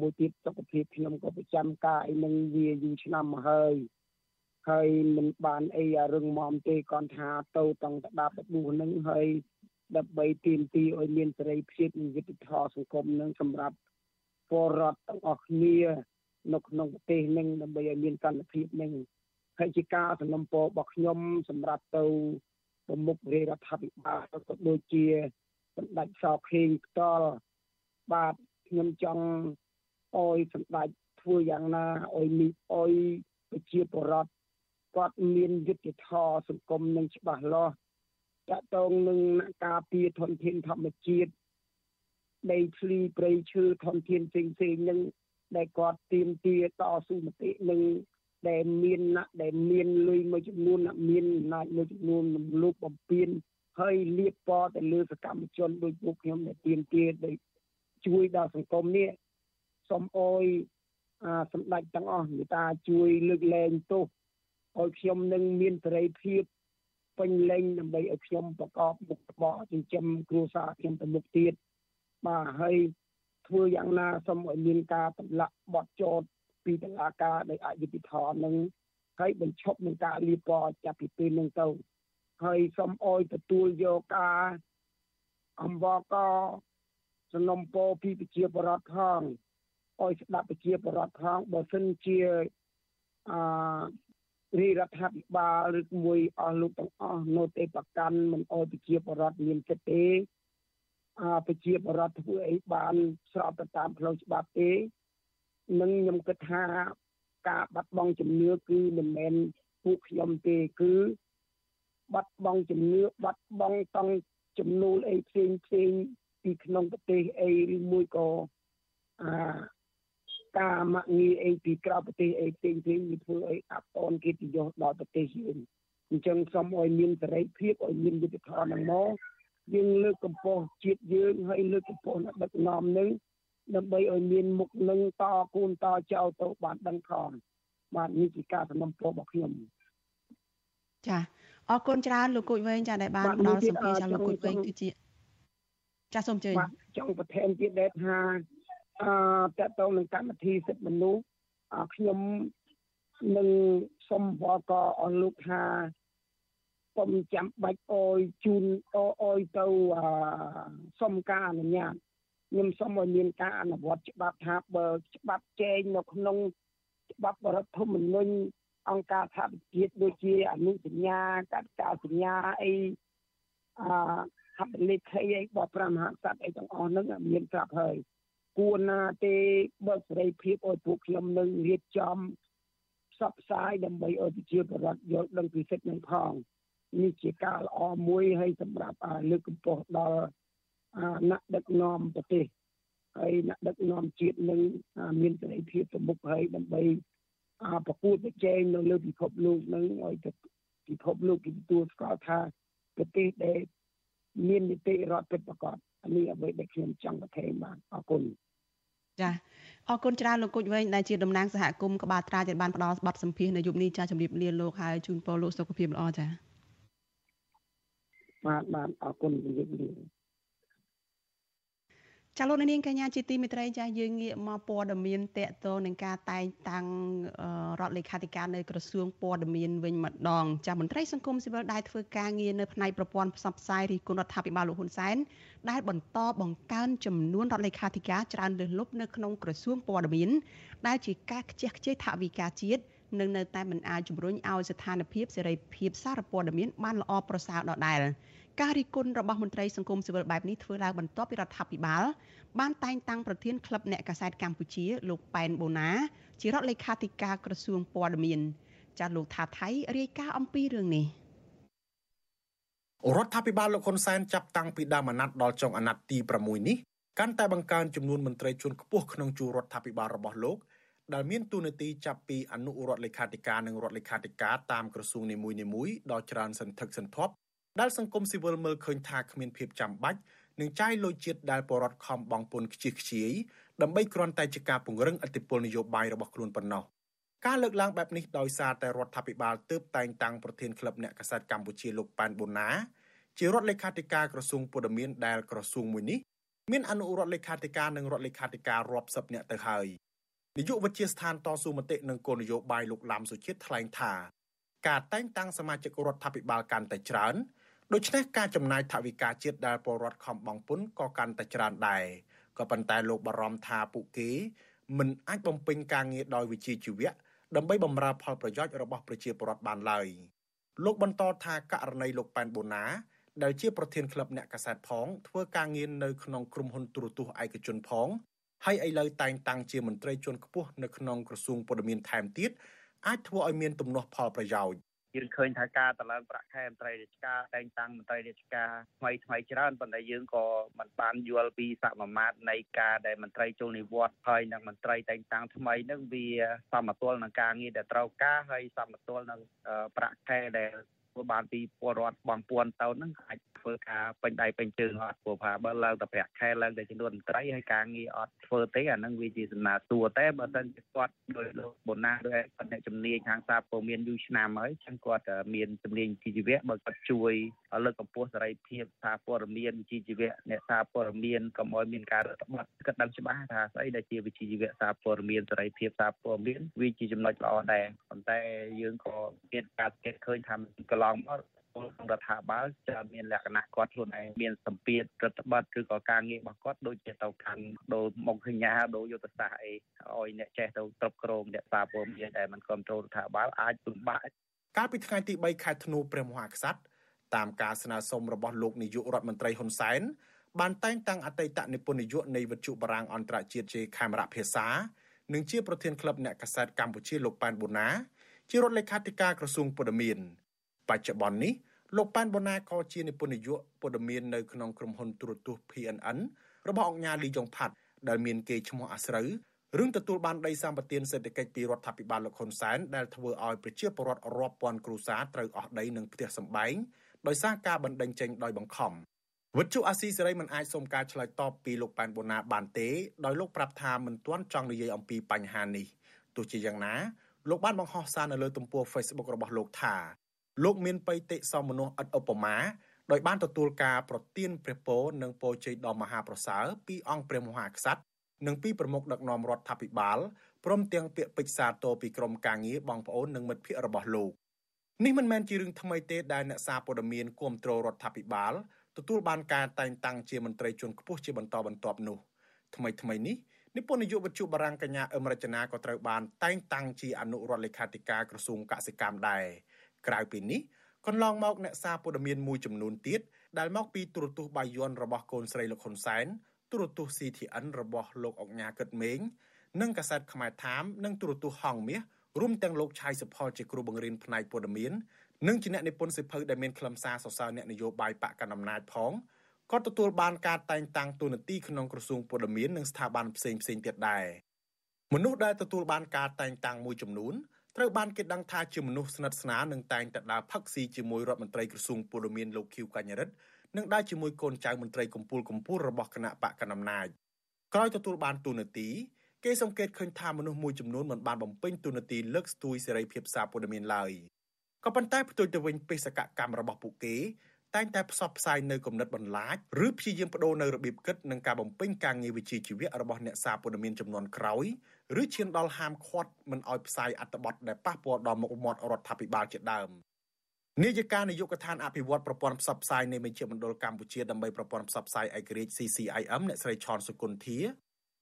មួយទៀតសុខភាពខ្ញុំក៏ប្រចាំការអីនឹងវាយូរឆ្នាំមកហើយហើយមិនបានអីរឹងមាំទេគាត់ថាទៅតង់តដាប់ដបួសនឹងហើយដើម្បីទាមទារឲ្យមានសេរីភាពនិងយុត្តិធម៌សង្គមនឹងសម្រាប់ ពលរដ្ឋទាំងអស់គ្នានៅក្នុងប្រទេសនឹងដើម្បីឲ្យមានសន្តិភាពនឹងហើយជាការសំណពររបស់ខ្ញុំ សម្រាប់ទៅប្រមុខរាជរដ្ឋាភិបាលក៏ដូចជាសម្ដេចសខេងផ្ទាល់បាទខ្ញុំចង់អោយសម្ដេចធ្វើយ៉ាងណាអោយនេះអោយប្រជាពលរដ្ឋគាត់មានយុត្តិធម៌សង្គមនឹងច្បាស់លាស់តកតងនឹងការពារធនធានធម្មជាតិ ដីធ្លីព្រៃឈើធនធានផ្សេងផ្សេងនឹងដែលគាត់ទៀមទាតស៊ូមតិនឹងដែលមានណាដែលមានលុយមួយចំនួនមានអំណាចមួយចំនួនរំលោភបំពានហើយលៀបពណ៌ទៅលើសកម្មជនដូចពួកខ្ញុំដែលទៀមទាដែលជួយដល់សង្គមនេះសូមអោយអាសម្ដេចទាំងអស់មេត្តាជួយលើកលែងទោសឲ្យខ្ញុំនឹងមានសេរីភាពពេញលេញដើម្បីឲ្យខ្ញុំប្រកបមុខរបរចិញ្ចឹមគ្រួសារខ្ញុំទៅមុខទៀត បាទហើយធ្វើយ៉ាងណាសូមឲ្យមានការតម្លាក់បទចោតពីតឡាការដោយអយុត្តិធម៌នឹងហើយបញ្ឈប់នឹងការលៀបពណ៌ចាប់ពីពេលនឹងទៅហើយសូមអោយទទួលយកការអំបកសំណុំពរពីប្រជាបរតផងឲ្យស្ដាប់ប្រជាបរតផងបើសិនជាអឺរដ្ឋាភិបាលឬមួយអស់លោកទាំងអស់នៅតែប្រកាន់មិនអោយប្រជាបរតមានចិត្តទេអ ប្រជាបរតធ្វើអីបានស្របទៅតាមផ្លូវច្បាប់ទេនឹងខ្ញុំគិតថាការបាត់បង់ជំនឿគឺមិនមែនពួកខ្ញុំទេគឺបាត់បង់ជំនឿបាត់បង់តង់ចំនួនអីផ្សេងផ្សេងពីក្នុងប្រទេសអីឬមួយក៏អាការមកងារអីពីក្រៅប្រទេសអីផ្សេងផ្សេងវាធ្វើឲ្យអាប់អនកិត្តិយសដល់ប្រទេសយើងអញ្ចឹងសូមឲ្យមានសេរីភាពឲ្យមានយុត្តិធម៌នឹងមក យើងលើកកម្ពស់ជាតិយើងហើយលើកកម្ពស់អ្នកដឹកនាំនឹងដើម្បីឲ្យមានមុខនឹងតគូនតចៅទៅបានដឹងផងបាទនេះជាការសំណពររបស់ខ្ញុំចាអរគុណច្រើនលោកគូចវែងចាដែលបានផ្ដល់សម្ភារចាលោកគូចវែងគឺជាចាសូមជើញចង់បន្ថែមទៀតដែរថាអឺតកតងនឹងកម្មវិធីសិទ្ធិមនុស្សខ្ញុំនឹងសូមបកអស់លោកថា ពុំចាំបាច់អយជូនអយទៅសុំការអនុញ្ញាតខ្ញុំសូមឲ្យមានការអនុវត្តច្បាប់ថាបើច្បាប់ចែងនៅក្នុងច្បាប់រដ្ឋធម្មនុញ្ញអង្គការសហប្រជាជាតិដូចជាអនុសញ្ញាកតកាសញ្ញាអីអហត្ថលេខីអីរបស់ព្រះមហាក្សត្រអីទាំងអស់ហ្នឹងមានប្រាប់ហើយគួរណាទេបើសេរីភាពឲ្យពួកខ្ញុំនឹងរៀបចំផ្សព្វផ្សាយដើម្បីឲ្យប្រជាពលរដ្ឋយល់ដឹងពីសិទ្ធិនឹងផង នេះជាការល្អមួយហើយសម្រាប់លើកកម្ពស់ដល់អ្នកដឹកនាំប្រទេសហើយអ្នកដឹកនាំជាតិនឹងមានសេរីភាពទៅមុខហើយដើម្បីប្រកួតប្រជែងនៅលើពិភពលោកនឹងឲ្យពិភពលោកគេទទួលស្គាល់ថាប្រទេសដែលមាននីតិរដ្ឋពិតប្រាកដនេះអ្វីដែលខ្ញុំចង់បន្ថែមបាទអរគុណចាអរគុណច្រើនលោកគុជវែងដែលជាតំណាងសហគមន៍ក្បាលត្រាចបានផ្ដល់ប័ណ្ណសម្ភាសនៅយុគនេះចាជំរាបលាលោកហើយជូនពរលោកសុខភាពល្អចា បាទបាទអរគុណជំរាបលាចាលោកនាងកញ្ញាជាទីមេត្រីចាយើងងាកមកព័ត៌មានតកតនឹងការតែងតាំងរដ្ឋលេខាធិការនៅក្រសួងព័ត៌មានវិញម្ដងចាមន្ត្រីសង្គមស៊ីវិលដែលធ្វើការងារនៅផ្នែកប្រព័ន្ធផ្សព្វផ្សាយរីគុណរដ្ឋាភិបាលលោកហ៊ុនសែនដែលបន្តបង្កើនចំនួនរដ្ឋលេខាធិការច្រើនលើសលប់នៅក្នុងក្រសួងព័ត៌មានដែលជាការខ្ជះខ្ជាយថវិកាជាតិ និងនៅតែមិនអាចជំរុញឲ្យស្ថានភាពសេរីភាពសារព័ត៌មានបានល្អប្រសើរដដែលការរិះគន់របស់មន្ត្រីសង្គមស៊ីវិលបែបនេះធ្វើឡើងបន្ទាប់ពីរដ្ឋាភិបាលបានតែងតាំងប្រធានក្លឹបអ្នកកាសែតកម្ពុជាលោកប៉ែនបូណា ជារដ្ឋលេខាធិការក្រសួងព័ត៌មានចាស់លោកថាថៃរាយការណ៍អំពីរឿងនេះរដ្ឋាភិបាលលោកហ៊ុនសែនចាប់តាំងពីដើមអាណត្តិដល់ចុងអាណត្តិទី6នេះកាន់តែបង្កើនចំនួនមន្ត្រីជាន់ខ្ពស់ក្នុងជួររដ្ឋាភិបាលរបស់លោក ដែលមានតួនាទីចាប់ពីអនុរដ្ឋលេខាធិការនិងរដ្ឋលេខាធិការតាមក្រសួងនីមួយៗដល់ច្រើនសន្ធឹកសន្ធាប់ដែលសង្គមស៊ីវិលមើលឃើញថាគ្មានភាពចាំបាច់នឹងចាយលុយជាតិដែលបរដ្ឋខំបង់ពន្ធខ្ជិះខ្ជាយដើម្បីគ្រាន់តែជាការពង្រឹងអធិបុលនយោបាយរបស់ខ្លួនប៉ុណ្ណោះការលើកឡើងបែបនេះដោយសារតែរដ្ឋាភិបាលទើបតែងតាំងប្រធានក្លឹបអ្នកកាសែតកម្ពុជាលោកប៉ែនបូណាជារដ្ឋលេខាធិការក្រសួងព័ត៌មានដែលក្រសួងមួយនេះមានអនុរដ្ឋលេខាធិការនិងរដ្ឋលេខាធិការរាប់សិបអ្នកទៅហើយ នាយកវិទ្យាស្ថានតស៊ូមតិនិងគោលនយោបាយលោកឡាំសុជាតិថ្លែងថាការតែងតាំងសមាជិករដ្ឋាភិបាលកាន់តែច្រើនដូច្នេះការចំណាយថវិកាជាតិដែលពលរដ្ឋខំបង់ពន្ធក៏កាន់តែច្រើនដែរក៏ប៉ុន្តែលោកបារម្ភថាពួកគេមិនអាចបំពេញការងារដោយវិជ្ជាជីវៈដើម្បីបម្រើផលប្រយោជន៍របស់ប្រជាពលរដ្ឋបានឡើយលោកបន្តថាករណីលោកប៉ែនបូណា ដែលជាប្រធានក្លឹបអ្នកកាសែតផងធ្វើការងារនៅក្នុងក្រុមហ៊ុនទូរទស្សន៍ឯកជនផង ហើយឥឡូវតែងតាំងជាមន្ត្រីជាន់ខ្ពស់នៅក្នុងក្រសួងព័ត៌មានថែមទៀតអាចធ្វើឲ្យមានទំនាស់ផលប្រយោជន៍យើងឃើញថាការតឡើងប្រាក់ខែមន្ត្រីរាជការតែងតាំងមន្ត្រីរាជការថ្មីថ្មីច្រើនប៉ុន្តែយើងក៏មិនបានយល់ពីសមាមាត្រនៃការដែលមន្ត្រីចូលនិវត្តន៍ហើយនិងមន្ត្រីតែងតាំងថ្មីនឹងវាសមតុល្យនឹងការងារដែលត្រូវការហើយសមតុល្យនឹងប្រាក់ខែដែលធ្វើបានពីពលរដ្ឋបងពួនទៅនឹងអាច ធ្វើការពេញដៃពេញជើងអត់ព្រោះថាបើឡើងតែប្រាក់ខែឡើងតែចំនួនមន្ត្រីហើយការងារអត់ធ្វើទេអានឹងវាជាសំណើតួតែបើសិនជាគាត់ដោយលោកបូណាដោយគាត់អ្នកជំនាញខាងសារព័ត៌មានយូរឆ្នាំហើយចឹងគាត់មានជំនាញជីវៈបើគាត់ជួយលើកកម្ពស់សេរីភាពសារព័ត៌មានជីវៈអ្នកសារព័ត៌មានកុំឲ្យមានការរដ្ឋបတ်គាត់ដឹងច្បាស់ថាស្អីដែលជាវិជ្ជាជីវៈសារព័ត៌មានសេរីភាពសារព័ត៌មានវាជាចំណុចល្អដែរប៉ុន្តែយើងក៏មានការសង្កេតឃើញថាកន្លងមក ក្នុងរដ្ឋាភិបាលจะមានលក្ខណៈគាត់ខ្លួនឯងមានសម្ពាធរដ្ឋបတ်ឬក៏ការងាររបស់គាត់ដូចជាទៅកាន់ដូរមុខសញ្ញាដូរយុទ្ធសាស្ត្រអីឲ្យអ្នកចេះទៅគ្រប់គ្រងអ្នកសារព័ត៌មានដែលមិនគ្រប់គ្រងរដ្ឋាភិបាលអាចពិបាកកាលពីថ្ងៃទី3ខែធ្នូព្រះមហាក្សត្រតាមការស្នើសុំរបស់លោកនាយករដ្ឋមន្ត្រីហ៊ុនសែនបានតែងតាំងអតីតនិពន្ធនាយកនៃវិទ្យុបារាំងអន្តរជាតិជាខេមរៈភាសានិងជាប្រធានក្លឹបអ្នកកាសែតកម្ពុជាលោកប៉ែនបូណាជារដ្ឋលេខាធិការក្រសួងព័ត៌មាន បច្ចុប្បន្ននេះលោកប៉ែនបូណាក៏ជានិពន្ធនាយកព័ត៌មាននៅក្នុងក្រុមហ៊ុនទូរទស្សន៍ PNN របស់អង្គការលីយ៉ុងផាត់ដែលមានគេឈ្មោះអាស្រូវរឿងទទួលបានដីសម្បត្តិសេដ្ឋកិច្ចពីរដ្ឋាភិបាលលោកហ៊ុនសែនដែលធ្វើឲ្យប្រជាពលរដ្ឋរាប់ពាន់គ្រួសារត្រូវអស់ដីនិងផ្ទះសម្បែងដោយសារការបណ្តេញចេញដោយបង្ខំវិទ្យុអាស៊ីសេរីមិនអាចសុំការឆ្លើយតបពីលោកប៉ែនបូណាបានទេដោយលោកប្រាប់ថាមិនទាន់ចង់និយាយអំពីបញ្ហានេះទោះជាយ៉ាងណាលោកបានបង្ហោះសារនៅលើទំព័រ Facebook របស់លោកថា លោកមានបៃតិសមមនុស្សឥតឧបមាដោយបានទទួលការប្រទានព្រះពរនិងពរជ័យដ៏មហាប្រសើរពីអង្គព្រះមហាក្សត្រនិងពីប្រមុខដឹកនាំរដ្ឋាភិបាលព្រមទាំងពាក្យពេចន៍សាទរពីក្រុមការងារបងប្អូននិងមិត្តភ័ក្តិរបស់លោកនេះមិនមែនជារឿងថ្មីទេដែលអ្នកសារព័ត៌មានគ្រប់គ្រងរដ្ឋាភិបាលទទួលបានការតែងតាំងជាមន្ត្រីជាន់ខ្ពស់ជាបន្តបន្ទាប់នោះថ្មីថ្មីនេះនិពន្ធនាយកវិទ្យុបារាំងកញ្ញាអឹមរចនាក៏ត្រូវបានតែងតាំងជាអនុរដ្ឋលេខាធិការក្រសួងកសិកម្មដែរ ក្រៅពីនេះកន្លងមកអ្នកសារព័ត៌មានមួយចំនួនទៀតដែលមកពីទូរទស្សន៍បាយ័នរបស់កូនស្រីលោកហ៊ុនសែនទូរទស្សន៍ CTN របស់លោកអុកញ៉ាកឹតមេងនិងកាសែតខ្មែរថាមនិងទូរទស្សន៍ហងមាសរួមទាំងលោកឆៃសុផលជាគ្រូបង្រៀនផ្នែកព័ត៌មាននិងជាអ្នកនិពន្ធសិភៅដែលមានខ្លឹមសារសរសើរអ្នកនយោបាយបកកណ្ដាលអំណាចផងក៏ទទួលបានការតែងតាំងទូនាទីក្នុងក្រសួងព័ត៌មាននិងស្ថាប័នផ្សេងផ្សេងទៀតដែរមនុស្សដែលទទួលបានការតែងតាំងមួយចំនួន ត្រូវបានគេដឹងថាជាមនុស្សស្និទ្ធស្នាលនិងតែងតែដើរផឹកស៊ីជាមួយរដ្ឋមន្ត្រីក្រសួងពលរដ្ឋលោកឃីវកញ្ញរិទ្ធនិងដើរជាមួយកូនចៅមន្ត្រីកម្ពុជាកម្ពុជារបស់គណៈបកកណ្ដាលអំណាចក្រោយទទួលបានទូនាទីគេសង្កេតឃើញថាមនុស្សមួយចំនួនមិនបានបំពេញទូនាទីលើកស្ទួយសេរីភាពសារព័ត៌មានឡើយក៏ប៉ុន្តែផ្ទុយទៅវិញបេសកកម្មរបស់ពួកគេតែងតែផ្សព្វផ្សាយនៅគំនិតបន្លាចឬព្យាយាមបដូរនៅរបៀបគិតនិងការបំពេញការងារវិជ្ជាជីវៈរបស់អ្នកសារព័ត៌មានចំនួនក្រោយឬឈានដល់ហាមឃាត់មិនឲ្យផ្សាយអត្ថបទដែលប៉ះពាល់ដល់មុខមាត់រដ្ឋាភិបាលជាដើមនាយិកានាយកដ្ឋានអភិវឌ្ឍប្រព័ន្ធផ្សព្វផ្សាយនៃមជ្ឈមណ្ឌលកម្ពុជាដើម្បីប្រព័ន្ធផ្សព្វផ្សាយឯករាជ្យ CCIM អ្នកស្រីឆនសុគន្ធា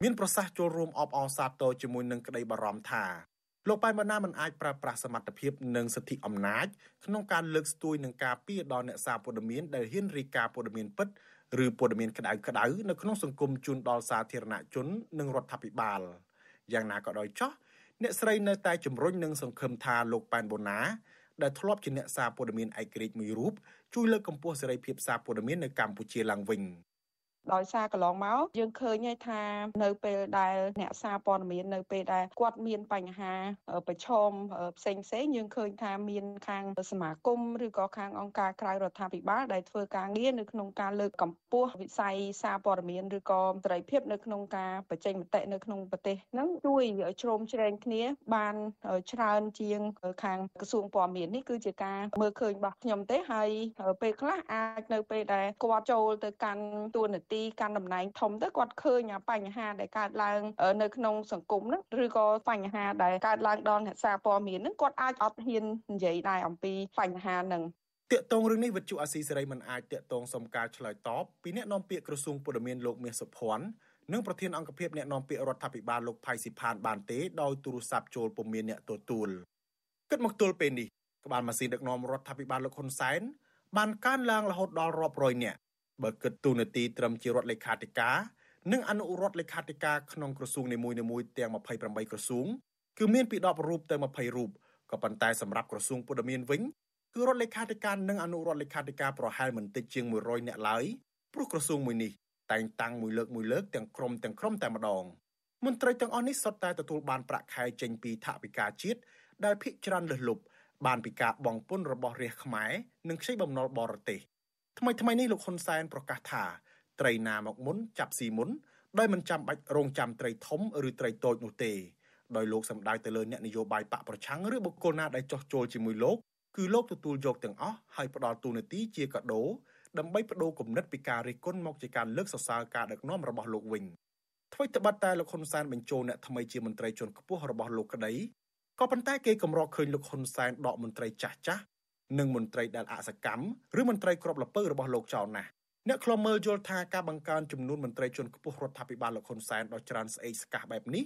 មានប្រសាសន៍ចូលរួមអបអរសាទរជាមួយនឹងក្តីបារម្ភថាលោកប៉ែនបណ្ណាមិនអាចប្រើប្រាស់សមត្ថភាពនិងសិទ្ធិអំណាចក្នុងការលើកស្ទួយនឹងការពារដល់អ្នកសារព័ត៌មានដែលហ៊ានរាយការណ៍ព័ត៌មានពិតឬព័ត៌មានក្តៅក្តៅនៅក្នុងសង្គមជូនដល់សាធារណជននិងរដ្ឋាភិបាល យ៉ាងណាក៏ដោយចោះអ្នកស្រីនៅតែជំរុញនិងសង្ឃឹមថាលោកប៉ែនបូណាដែលធ្លាប់ជាអ្នកសារព័ត៌មានឯករាជ្យមួយរូបជួយលើកកម្ពស់សេរីភាពសារព័ត៌មាននៅកម្ពុជាឡើងវិញ។ ដោយសារកន្លងមកយើងឃើញហើយថានៅពេលដែលអ្នកសារព័ត៌មាននៅពេលដែលគាត់មានបញ្ហាប្រឈមផ្សេងផ្សេងយើងឃើញថាមានខាងសមាគមឬក៏ខាងអង្គការក្រៅរដ្ឋាភិបាលដែលធ្វើការងារនៅក្នុងការលើកកម្ពស់វិស័យសារព័ត៌មានឬក៏ត្រីភាពនៅក្នុងការបញ្ចេញមតិនៅក្នុងប្រទេសហ្នឹងជួយជ្រោមជ្រែងគ្នាបានច្រើនជាងខាងក្រសួងព័ត៌មាននេះគឺជាការមើលឃើញរបស់ខ្ញុំទេហើយពេលខ្លះអាចនៅពេលដែលគាត់ចូលទៅកាន់តួនាទីកាន់តំណែងធំទៅគាត់ឃើញបញ្ហាដែលកើតឡើងនៅក្នុងសង្គមហ្នឹងឬក៏បញ្ហាដែលកើតឡើងដល់អ្នកសារព័ត៌មានហ្នឹងគាត់អាចអត់ហ៊ាននិយាយដែរអំពីបញ្ហាហ្នឹងតាកតងរឿងនេះវិទ្យុអាស៊ីសេរីមិនអាចតាកតងសុំការឆ្លើយតបពីអ្នកនាំពាក្យក្រសួងពលរដ្ឋលោកមាសសុភ័ណ្ឌនិងប្រធានអង្គភិបអ្នកនាំពាក្យរដ្ឋាភិបាលលោកផៃស៊ីផានបានទេដោយទូរស័ព្ទចូលពុំមានអ្នកទទួលគិតមកទល់ពេលនេះក្បាលម៉ាស៊ីនដឹកនាំរដ្ឋាភិបាលលោកហ៊ុនសែនបានកើនឡើងរហូតដល់រាប់រយនាក់ បើគិតទូនាទីត្រឹមជារដ្ឋលេខាធិការនិងអនុរដ្ឋលេខាធិការក្នុងក្រសួងនីមួយៗទាំង28ក្រសួងគឺមានពី10រូបទៅ20រូបក៏ប៉ុន្តែសម្រាប់ក្រសួងព័ត៌មានវិញគឺរដ្ឋលេខាធិការនិងអនុរដ្ឋលេខាធិការប្រហែលមិនតិចជាង100នាក់ឡើយព្រោះក្រសួងមួយនេះតែងតាំងមួយលើកមួយលើកទាំងក្រុមទាំងក្រុមតែម្ដងមន្ត្រីទាំងអស់នេះសុទ្ធតែទទួលបានប្រាក់ខែចេញពីថវិកាជាតិដែលភាគច្រើនលើសលប់បានពីការបងពុនរបស់រាជខ្មែរនិងខ្ចីបំណុលបរទេស ថ្មីថ្មីនេះលោកហ៊ុនសែនប្រកាសថាត្រីណាមកមុនចាប់ស៊ីមុនដោយមិនចាំបាច់រងចាំត្រីធំឬត្រីតូចនោះទេដោយលោកសម្ដៅទៅលើអ្នកនយោបាយបកប្រឆាំងឬបុគ្គលណាដែលចោះចូលជាមួយលោកគឺលោកទទួលយកទាំងអស់ហើយផ្ដល់ទូនាទីជាកាដូដើម្បីបដូរគំនិតពីការរិះគន់មកជាការលើកសរសើរការដឹកនាំរបស់លោកវិញអ្វីត្បិតតែលោកហ៊ុនសែនបញ្ចូលអ្នកថ្មីជាមន្ត្រីជាន់ខ្ពស់របស់លោកក្តីក៏ប៉ុន្តែគេកម្រឃើញលោកហ៊ុនសែនដកមន្ត្រីចាស់ចាស់ និងមន្ត្រីដែលអសកម្មឬមន្ត្រីក្របលពៅរបស់លោកចោលណាស់អ្នកខ្លមើលយល់ថាការបង្កើនចំនួនមន្ត្រីជាន់ខ្ពស់រដ្ឋាភិបាលលោកហ៊ុនសែនដល់ច្រើនស្អេកស្កះបែបនេះ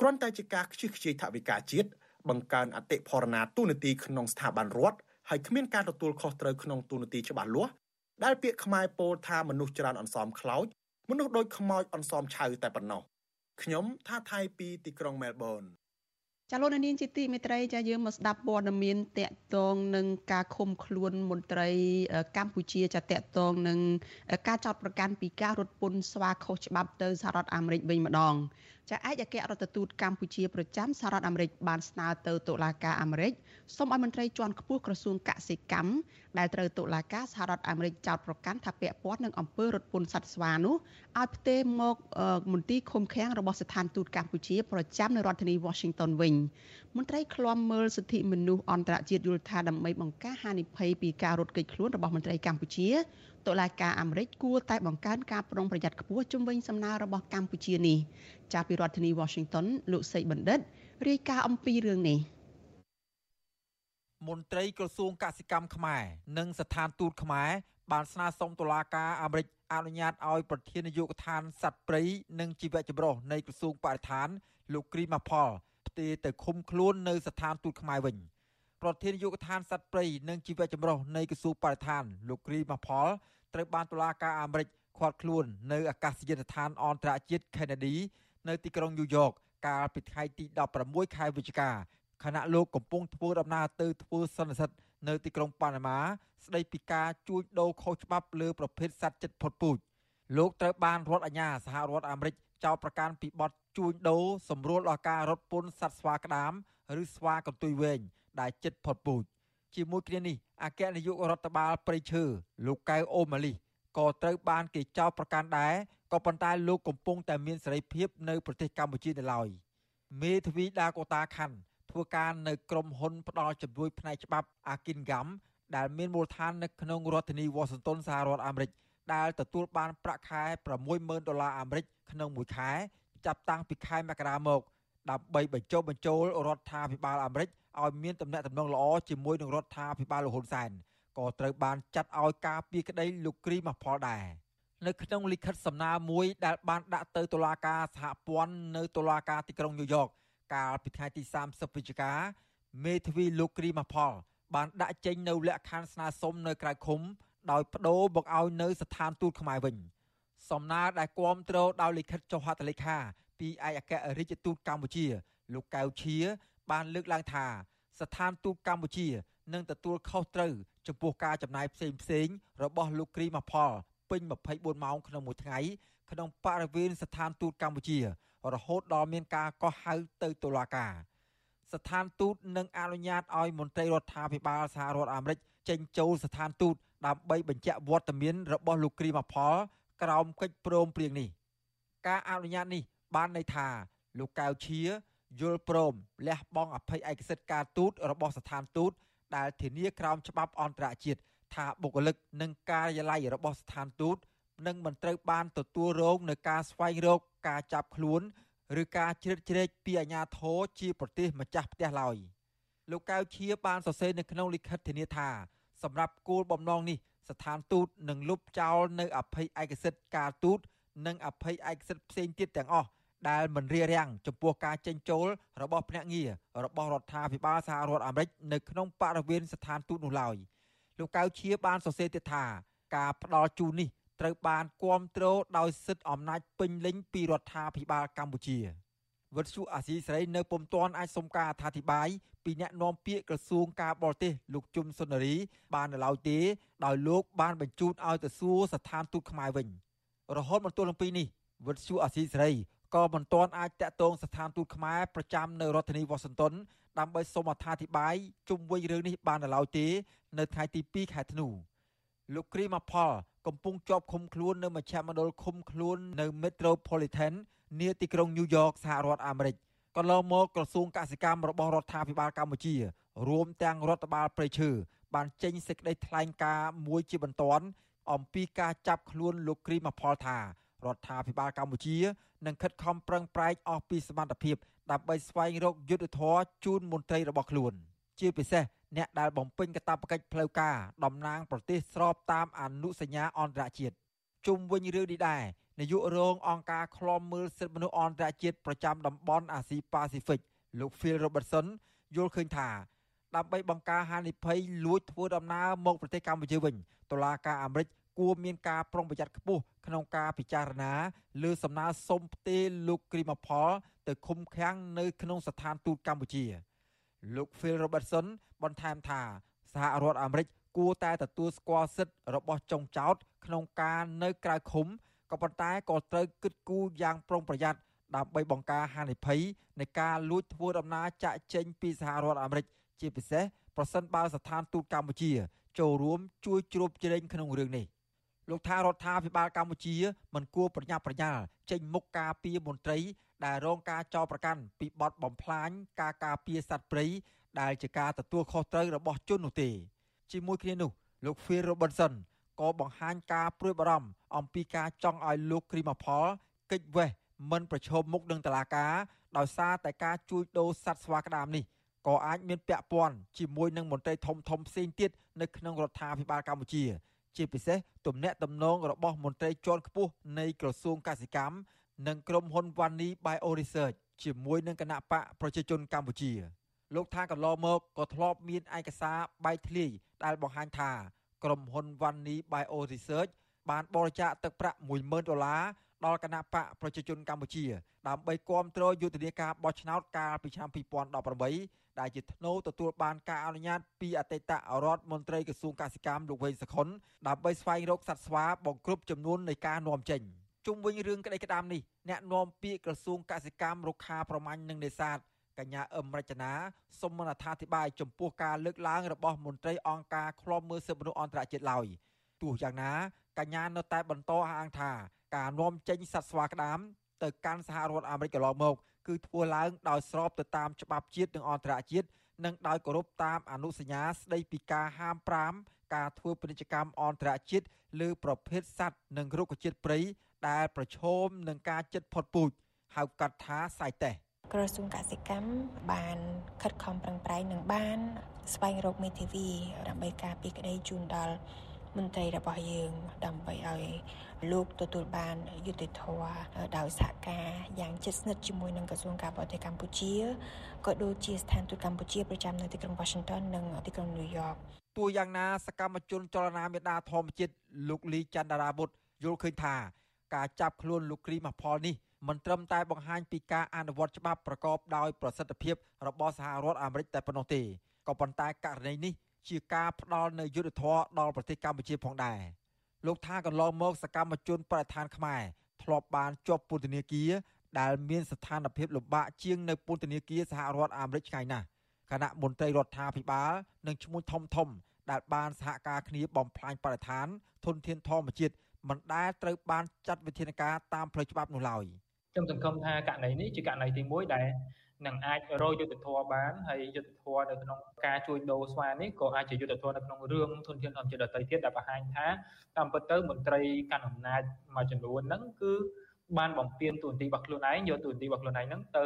គ្រាន់តែជាការខ្ជិះខ្ជាយថវិកាជាតិបង្កើនអតិផរណាទូនាទីក្នុងស្ថាប័នរដ្ឋហើយគ្មានការទទួលខុសត្រូវក្នុងទូនាទីច្បាស់លាស់ដែលពាក្យខ្មែរពោលថាមនុស្សច្រើនអន្សមខ្លោចមនុស្សដូចខ្មោចអន្សមឆៅតែប៉ុណ្ណោះខ្ញុំថាថៃពីទីក្រុងមែលប៊ន ចាលោកនាងជាទីមេត្រីចាយើងមកស្ដាប់ព័ត៌មានតកតងនឹងការឃុំខ្លួនមន្ត្រីកម្ពុជាចាតកតងនឹងការចោតប្រកាន់ពីការរត់ពន្ធស្វាខុសច្បាប់ទៅសហរដ្ឋអាមេរិកវិញម្ដងចាឯកអគ្គរដ្ឋទូតកម្ពុជាប្រចាំសហរដ្ឋអាមេរិកបានស្នើទៅតុលាការអាមេរិកសូមឲ្យមន្ត្រីជាន់ខ្ពស់ក្រសួងកសិកម្មដែលត្រូវតុលាការសហរដ្ឋអាមេរិកចោទប្រកាន់ថាពាក់ព័ន្ធនឹងអំពើរត់ពន្ធសត្វស្វានោះឲ្យផ្ទេរមកមន្ទីរឃុំឃាំងរបស់ស្ថានទូតកម្ពុជាប្រចាំនៅរដ្ឋធានី Washington វិញមន្ត្រីឃ្លាំមើលសិទ្ធិមនុស្សអន្តរជាតិយល់ថាដើម្បីបង្ការហានិភ័យពីការរត់គេចខ្លួនរបស់មន្ត្រីកម្ពុជាតុលាការអាមេរិកគួរតែបង្កើនការប្រុងប្រយ័ត្នខ្ពស់ជំវិញសំណើរបស់កម្ពុជានេះចាប់ពីរដ្ឋធានី Washington លោកសេកបណ្ឌិតរាយការណ៍អំពីរឿងនេះមន្ត្រីក្រសួងកសិកម្មខ្មែរនិងស្ថានទូតខ្មែរបានស្នើសុំតុលាការអាមេរិកអនុញ្ញាតឲ្យប្រធាននាយកដ្ឋានសត្វព្រៃនិងជីវៈចម្រុះនៃក្រសួងបរិស្ថានលោកគ្រីម៉ាផលផ្ទេរទៅឃុំខ្លួននៅស្ថានទូតខ្មែរវិញ ប្រធាននាយកដ្ឋានសត្វព្រៃនិងជីវៈចម្រុះនៃក្រសួងបរិស្ថានលោកគ្រីម៉ាផលត្រូវបានតុលាការអាមេរិកឃាត់ខ្លួននៅអាកាសយានដ្ឋានអន្តរជាតិ Kennedy នៅទីក្រុងញូវយ៉កកាលពីថ្ងៃទី16ខែវិច្ឆិកាខណៈលោកកំពុងធ្វើដំណើរទៅធ្វើសន្និសីទនៅទីក្រុងប៉ាណាម៉ាស្ដីពីការជួញដូរខុសច្បាប់លើប្រភេទសត្វចិត្តផុតពូជលោកត្រូវបានរដ្ឋអាជ្ញាសហរដ្ឋអាមេរិកចោទប្រកាន់ពីបទជួញដូរសម្រួលដល់ការរត់ពន្ធសត្វស្វាក្តាមឬស្វាកន្ទុយវែង ដែលចិត្តផុតពូជជាមួយគ្នានេះអគ្គនាយករដ្ឋបាលព្រៃឈើលោកកៅអូម៉ាលីក៏ត្រូវបានគេចោទប្រកាន់ដែរក៏ប៉ុន្តែលោកកំពុងតែមានសេរីភាពនៅប្រទេសកម្ពុជានៅឡើយមេធាវីដាកូតាខាន់ធ្វើការនៅក្រុមហ៊ុនផ្ដល់ជំនួយផ្នែកច្បាប់ Akingham ដែលមានមូលដ្ឋាននៅក្នុងរដ្ឋធានី Washington សហរដ្ឋអាមេរិកដែលទទួលបានប្រាក់ខែ60000ដុល្លារអាមេរិកក្នុងមួយខែ ចាប់តាំងពីខែមករាមកដើម្បីបញ្ចុះបញ្ចូលរដ្ឋាភិបាលអាមេរិក ឲ្យមានទំនាក់ទំនងល្អជាមួយនឹងរដ្ឋាភិបាលលហ៊ុនសែនក៏ត្រូវបានចាត់ឲ្យការពីក្តីលោកគ្រីម៉ាផលដែរនៅក្នុងលិខិតសំណើមួយដែលបានដាក់ទៅតុលាការសហព័ន្ធនៅតុលាការទីក្រុងញូវយ៉កកាលពីថ្ងៃទី30វិច្ឆិកាមេធាវីលោកគ្រីម៉ាផលបានដាក់ចេញនៅលក្ខខណ្ឌស្នើសុំនៅក្រៅឃុំដោយបដូរមកឲ្យនៅស្ថានទូតខ្មែរវិញសំណើដែលគាំទ្រដោយលិខិតចុះហត្ថលេខាពីឯកអគ្គរដ្ឋទូតកម្ពុជា លោកកៅឈៀ បានលើកឡើងថា ស្ថានទូតកម្ពុជានឹងទទួលខុសត្រូវចំពោះការចំណាយផ្សេងផ្សេងរបស់លោកគ្រីម៉ាផលពេញ24ម៉ោងក្នុងមួយថ្ងៃក្នុងបរិវេណស្ថានទូតកម្ពុជា រហូតដល់មានការកោះហៅទៅតុលាការស្ថានទូតនឹងអនុញ្ញាតឲ្យមន្ត្រីរដ្ឋាភិបាលសហរដ្ឋអាមេរិកចេញចូលស្ថានទូតដើម្បីបញ្ជាក់វត្តមានរបស់លោកគ្រីម៉ាផលក្រោមកិច្ចព្រមព្រៀងនេះ ការអនុញ្ញាតនេះបានន័យថាលោកកៅឈៀ យល់ព្រមលះបង់អភ័យឯកសិទ្ធិការទូតរបស់ស្ថានទូតដែលធានាក្រោមច្បាប់អន្តរជាតិថាបុគ្គលិកនិងការិយាល័យរបស់ស្ថានទូតនឹងមិនត្រូវបានទទួលរងនឹងការស្វែងរកការចាប់ខ្លួនឬការជ្រៀតជ្រែកពីអាជ្ញាធរជាប្រទេសម្ចាស់ផ្ទះឡើយលោកកៅឈៀបានសរសេរនៅក្នុងលិខិតធានាថា សម្រាប់គោលបំណងនេះស្ថានទូតនឹងលុបចោលនៅអភ័យឯកសិទ្ធិការទូតនិងអភ័យឯកសិទ្ធិផ្សេងទៀតទាំងអស់ ដែលមិនរារាំងចំពោះការចេញចូលរបស់ភ្នាក់ងាររបស់រដ្ឋាភិបាលសហរដ្ឋអាមេរិកនៅក្នុងបរិវេណស្ថានទូតនោះឡើយលោកកៅឈៀបានសរសេរទៀតថាការផ្ដល់ជូននេះត្រូវបានគាំទ្រដោយសិទ្ធិអំណាចពេញលេញពីរដ្ឋាភិបាលកម្ពុជាវិទ្យុអាស៊ីសេរីនៅពុំទាន់អាចសុំការអធិប្បាយពីអ្នកនាំពាក្យក្រសួងការបរទេសលោកជុំសុនារី បាននៅឡើយទេដោយលោកបានបញ្ជូនឲ្យទៅសួរស្ថានទូតខ្មែរវិញរហូតមកទល់នឹងពេលនេះវិទ្យុអាស៊ីសេរី ក៏មិនទាន់អាចតាក់ទងស្ថានទូតខ្មែរប្រចាំនៅរដ្ឋធានីវ៉ាស៊ីនតោនដើម្បីសូមអត្ថាធិប្បាយជុំវិញរឿងនេះបាននៅឡើយទេ នៅថ្ងៃទី2ខែធ្នូលោកគ្រីម៉ាផល កំពុងជាប់ឃុំខ្លួននៅមជ្ឈមណ្ឌលឃុំខ្លួននៅ Metropolitan នាទីក្រុងញូវយ៉កសហរដ្ឋអាមេរិកកន្លងមកក្រសួងកសិកម្មរបស់រដ្ឋាភិបាលកម្ពុជា រួមទាំងរដ្ឋបាលព្រៃឈើបានចេញសេចក្តីថ្លែងការណ៍មួយជាបន្ទាន់អំពីការចាប់ខ្លួនលោកគ្រីម៉ាផលថា រដ្ឋាភិបាលកម្ពុជានឹងខិតខំប្រឹងប្រែងអស់ពីសមត្ថភាពដើម្បីស្វែងរកយុទ្ធធរជូនមន្ត្រីរបស់ខ្លួន ជាពិសេសអ្នកដែលបំពេញកាតព្វកិច្ចផ្លូវការតំណាងប្រទេសស្របតាមអនុសញ្ញាអន្តរជាតិជុំវិញរឿងនេះដែរនាយករងអង្គការឃ្លាំមើលសិទ្ធិមនុស្សអន្តរជាតិប្រចាំតំបន់អាស៊ីប៉ាស៊ីហ្វិកលោក Phil Robertson យល់ឃើញថាដើម្បីបង្ការហានិភ័យលួចធ្វើដំណើរមកប្រទេសកម្ពុជាវិញតុលាការអាមេរិក គួរមានការប្រុងប្រយ័ត្នខ្ពស់ក្នុងការពិចារណាលើសំណើសុំផ្ទេរលោកគ្រីម៉ាផល ទៅឃុំឃាំងនៅក្នុងស្ថានទូតកម្ពុជា លោក Phil Robertson បន្ថែមថាសហរដ្ឋអាមេរិកគួរតែទទួលស្គាល់សិទ្ធិរបស់ចុងចោតក្នុងការនៅក្រៅឃុំក៏ប៉ុន្តែក៏ត្រូវគិតគូរយ៉ាងប្រុងប្រយ័ត្នដើម្បីបង្ការហានិភ័យនៃការលួចធ្វើដំណើរចាក់ចេញពីសហរដ្ឋអាមេរិកជាពិសេសប្រសិនបើស្ថានទូតកម្ពុជា ចូលរួមជួយជ្រោបជ្រែងក្នុងរឿងនេះ លោកថារដ្ឋាភិបាលកម្ពុជាមិនគួរប្រញាប់ប្រញាល់ចេញមុខការពីមន្ត្រី ដែលរងការចោទប្រកាន់ពីបទបំផ្លាញការការពារសត្វព្រៃដែលជាការទទួលខុសត្រូវរបស់ជននោះទេជាមួយគ្នានោះលោក Phil Robinson ក៏បង្ហាញការព្រួយបារម្ភអំពីការចង់ឲ្យលោកគ្រីម៉ាផលកិច្ចវេះមិនប្រឈមមុខនឹងតឡាការដោយសារតែការជួញដូរសត្វស្វាក្តាមនេះក៏អាចមានពាក់ព័ន្ធជាមួយនឹងមន្ត្រីធំធំផ្សេងទៀតនៅក្នុងរដ្ឋាភិបាលកម្ពុជា ជាពិសេសទំនាក់ទំនងរបស់មន្ត្រីជាន់ខ្ពស់នៃក្រសួងកសិកម្មនិងក្រុមហ៊ុន Vani Bio Research ជាមួយនឹងគណៈបកប្រជាជនកម្ពុជាលោកថាកន្លងមកក៏ធ្លាប់មានឯកសារបែកធ្លាយដែលបង្ហាញថាក្រុមហ៊ុន Vani Bio Research បានបរិច្ចាគទឹកប្រាក់10000ដុល្លារដល់គណៈបកប្រជាជនកម្ពុជា ដើម្បីគាំទ្រយុទ្ធនាការបោះឆ្នោតកាលពីឆ្នាំ2018 ដែលជាធ្នូទទួលបានការអនុញ្ញាតពីអតីតរដ្ឋមន្ត្រីក្រសួងកសិកម្មលោកវែងសខុនដើម្បីស្វែងរកសត្វស្វាបង្គ្រប់ចំនួននៃការនាំចេញជុំវិញរឿងក្តីក្តាមនេះអ្នកនាំពាក្យក្រសួងកសិកម្មរុក្ខាប្រមាញ់និងនេសាទកញ្ញាអឹមរចនាសូមអត្ថាធិប្បាយចំពោះការលើកឡើងរបស់មន្ត្រីអង្គការឃ្លាំមើលសិទ្ធិមនុស្សអន្តរជាតិឡើយទោះយ៉ាងណាកញ្ញានៅតែបន្តអះអាងថាការនាំចេញសត្វស្វាក្តាមទៅកាន់សហរដ្ឋអាមេរិកកន្លងមក គឺធ្វើឡើងដោយស្របទៅតាមច្បាប់ជាតិនិងអន្តរជាតិនិងដោយគោរពតាមអនុសញ្ញាស្តីពីការហាម5ការធ្វើពាណិជ្ជកម្មអន្តរជាតិលើប្រភេទសត្វនិងរុក្ខជាតិព្រៃដែលប្រឈមនឹងការចិត្តផុតពូជហៅកាត់ថាសៃតេសក្រសួងកសិកម្មបានខិតខំប្រឹងប្រែងនឹងបានស្វែងរកមេធាវីដើម្បីការពីក្តីជូនដល់ មន្ត្រីរបស់យើងដើម្បីឲ្យលោកទទួលបានយុត្តិធម៌ដោយសហការយ៉ាងជិតស្និទ្ធជាមួយនឹងក្រសួងការបរទេសកម្ពុជាក៏ដូចជាស្ថានទូតកម្ពុជាប្រចាំនៅទីក្រុង Washington និងទីក្រុង New York ទោះយ៉ាងណាសកម្មជនចលនាមេដាធម្មជាតិលោកលីច័ន្ទរាវុធយល់ឃើញថាការចាប់ខ្លួនលោកគ្រីម៉ាផលនេះមិនត្រឹមតែបង្ហាញពីការអនុវត្តច្បាប់ប្រកបដោយប្រសិទ្ធភាពរបស់សហរដ្ឋអាមេរិកតែប៉ុណ្ណោះទេក៏ប៉ុន្តែករណីនេះ ជាការផ្ដល់នូវយុត្តិធម៌ដល់ប្រទេសកម្ពុជាផងដែរលោកថាកន្លងមកសកម្មជនបរិស្ថានខ្មែរធ្លាប់បានជាប់ពន្ធនាគារដែលមានស្ថានភាពលំបាកជាងនៅពន្ធនាគារសហរដ្ឋអាមេរិកឆ្ងាយណាស់គណៈមន្ត្រីរដ្ឋាភិបាលនិងឈ្មោះធំធំ ដែលបានសហការគ្នាបំផ្លាញបរិស្ថានធនធានធម្មជាតិមិនដែលត្រូវបានចាត់វិធានការតាមផ្លូវច្បាប់នោះឡើយខ្ញុំសង្ឃឹមថាករណីនេះជាករណីទី1ដែល នឹងអាចរកយុទ្ធធម៌បានហើយយុទ្ធធម៌នៅក្នុងការជួយដូរស្វានេះក៏អាចជាយុទ្ធធម៌នៅក្នុងរឿងធនធានធម្មជាតិដទៃទៀតដែលបង្ហាញថាតាមពិតទៅមន្ត្រីកាន់អំណាចមួយចំនួនហ្នឹងគឺបានបំពេញទូនទីរបស់ខ្លួនឯងយកទូនទីរបស់ខ្លួនឯងហ្នឹងទៅ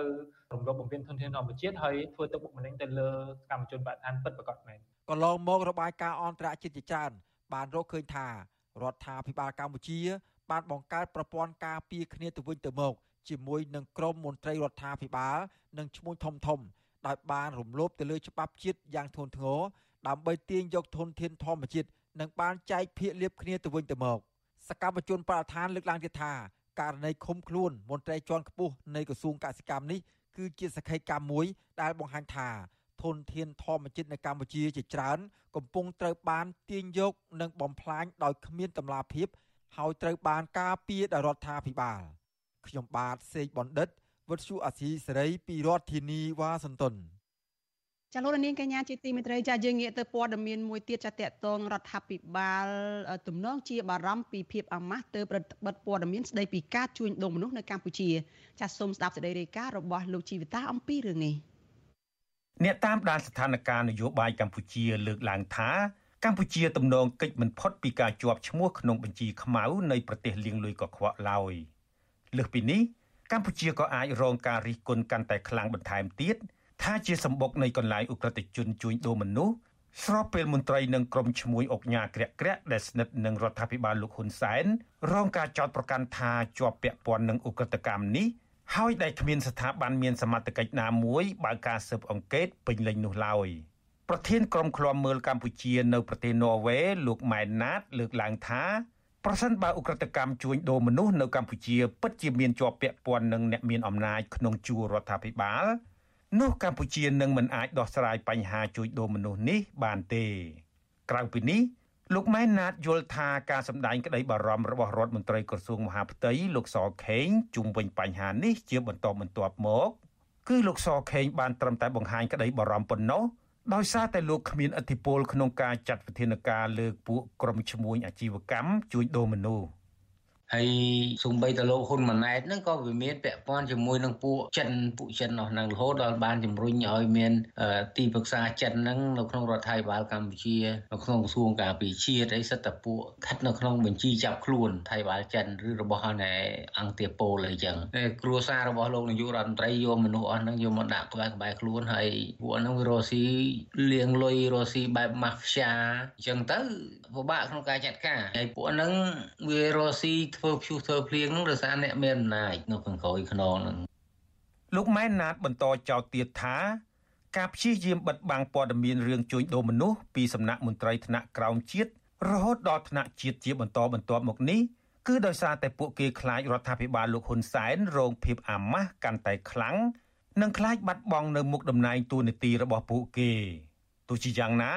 រំលោភបំពេញធនធានធម្មជាតិហើយធ្វើទឹកបុកម្នេញទៅលើកម្មជនបដិឋានពិតប្រាកដមែនកន្លងមករបាយការណ៍អន្តរជាតិជាច្រើនបានរកឃើញថារដ្ឋាភិបាលកម្ពុជា បានបង្កើតប្រព័ន្ធការពារគ្នាទៅវិញទៅមក ជាមួយនឹងក្រមមន្ត្រីរដ្ឋាភិបាលនិងឈ្មួញធំធំដោយបានរំលោភទៅលើច្បាប់ជាតិយ៉ាងធ្ងន់ធ្ងរដើម្បីទាញយកធនធានធម្មជាតិនិងបានចែកភាគលាភគ្នាទៅវិញទៅមក សកម្មជនបរិស្ថានលើកឡើងទៀតថាករណីឃុំខ្លួនមន្ត្រីជាន់ខ្ពស់នៃក្រសួងកសិកម្មនេះគឺជាសក្ខីកម្មមួយដែលបង្ហាញថាធនធានធម្មជាតិនៅកម្ពុជាជាច្រើន កំពុងត្រូវបានទាញយកនិងបំផ្លាញដោយគ្មានតម្លាភាព ហើយត្រូវបានការពារដោយរដ្ឋាភិបាល ខ្ញុំបាទសេកបណ្ឌិតវុទ្ធុអាស៊ីសេរីពីរដ្ឋធានីវ៉ាស៊ីនតោនចាលោកនាងកញ្ញាជាទីមេត្រីចាយើងងាកទៅព័ត៌មានមួយទៀតចាតកតងរដ្ឋាភិបាលទំនងជាបារម្ភពីភាពអាម៉ាស់ទៅប្រតិបត្តិព័ត៌មានស្ដីពីការជួញដូរមនុស្សនៅកម្ពុជាចាសូមស្ដាប់សេចក្តីរាយការណ៍របស់លោកជីវិតាអំពីរឿងនេះអ្នកតាមដានស្ថានភាពនយោបាយកម្ពុជាលើកឡើងថាកម្ពុជាទំនងកិច្ចមិនផុតពីការជាប់ឈ្មោះក្នុងបញ្ជីខ្មៅនៃប្រទេសលៀងលួយកខ្វក់ឡើយ លើសពីនេះកម្ពុជាក៏អាចរងការរិះគន់កាន់តែខ្លាំងបន្ថែមទៀតថាជាសម្បុកនៃកន្លែងអ ுக ្រិតជនជួញដូរមនុស្សស្របពេលមន្ត្រីនិងក្រុមឈ្មួញអុកញ៉ាក្រាក់ក្រាក់ដែលស្និទ្ធនឹងរដ្ឋាភិបាលលោកហ៊ុនសែនរងការចោទប្រកាន់ថាជាប់ពាក់ព័ន្ធនឹងអ ுக ្រិតកម្មនេះហើយដែលគ្មានស្ថាប័នមានសមត្ថកិច្ចណាមួយបើកការស៊ើបអង្កេតពេញលេញនោះឡើយប្រធានក្រុមឃ្លាំមើលកម្ពុជានៅប្រទេសន័រវេលោកម៉ែនណាត លើកឡើងថា ប្រសិនបើអ ுக ្រិតកម្មជួញដូរមនុស្សនៅកម្ពុជាពិតជាមានជាប់ពាក់ព័ន្ធនឹងអ្នកមានអំណាចក្នុងជួររដ្ឋាភិបាលនោះកម្ពុជានឹងមិនអាចដោះស្រាយបញ្ហាជួញដូរមនុស្សនេះបានទេ ក្រៅពីនេះលោកម៉ែនណាតយល់ថាការសម្ដែងក្តីបារម្ភរបស់រដ្ឋមន្ត្រីក្រសួងមហាផ្ទៃលោកសខេងជុំវិញបញ្ហានេះជាបន្តបន្ទាប់មក គឺលោកសខេងបានត្រឹមតែបង្ហាញក្តីបារម្ភប៉ុណ្ណោះ ដោយសារតែលោកគ្មានអធិបុលក្នុងការចាត់វិធានការលើកពួកក្រុមឈ្មួញអាជីវកម្មជួញដូរមនុស្ស ហើយសំបីតលោកហ៊ុនម៉ាណែតហ្នឹងក៏វាមានពាក់ព័ន្ធជាមួយនឹងពួកចិនពួកចិននោះហ្នឹងរហូតដល់បានជំរុញឲ្យមានទីប្រឹក្សាចិនហ្នឹងនៅក្នុងរដ្ឋាភិបាលកម្ពុជានៅក្នុងក្រសួងការពារជាតិអីសិតតពួកខិតនៅក្នុងបញ្ជីចាប់ខ្លួនថៃបាលចិនឬរបស់អង្គទាប៉ូលអីចឹងគ្រួសាររបស់លោកនាយករដ្ឋមន្ត្រីយកមនុស្សអស់ហ្នឹងយកមកដាក់ក្បែរក្បែរខ្លួនហើយពួកហ្នឹងវារស់ស៊ីលៀងលុយរស់ស៊ីបែបម៉ាហ្វ្យាអញ្ចឹងទៅពិបាកក្នុងការចាត់ការហើយពួកហ្នឹងវារស់ស៊ីធ្វើព្យុះធ្វើភ្លៀងហ្នឹងដោយសារអ្នកមានអំណាចនៅខាងក្រោយខ្នងហ្នឹងលោកម៉ែនណាតបន្តចោទទៀតថាការព្យាយាមបិទបាំងព័ត៌មានរឿងជួញដូរមនុស្សពីសំណាក់មន្ត្រីថ្នាក់ក្រោមជាតិរហូតដល់ថ្នាក់ជាតិជាបន្តបន្ទាប់មកនេះគឺដោយសារតែពួកគេខ្លាចរដ្ឋាភិបាលលោកហ៊ុនសែនរងភាពអាម៉ាស់កាន់តែខ្លាំងនិងខ្លាចបាត់បង់នៅមុខតំណែងតួនាទីរបស់ពួកគេទោះជាយ៉ាងណា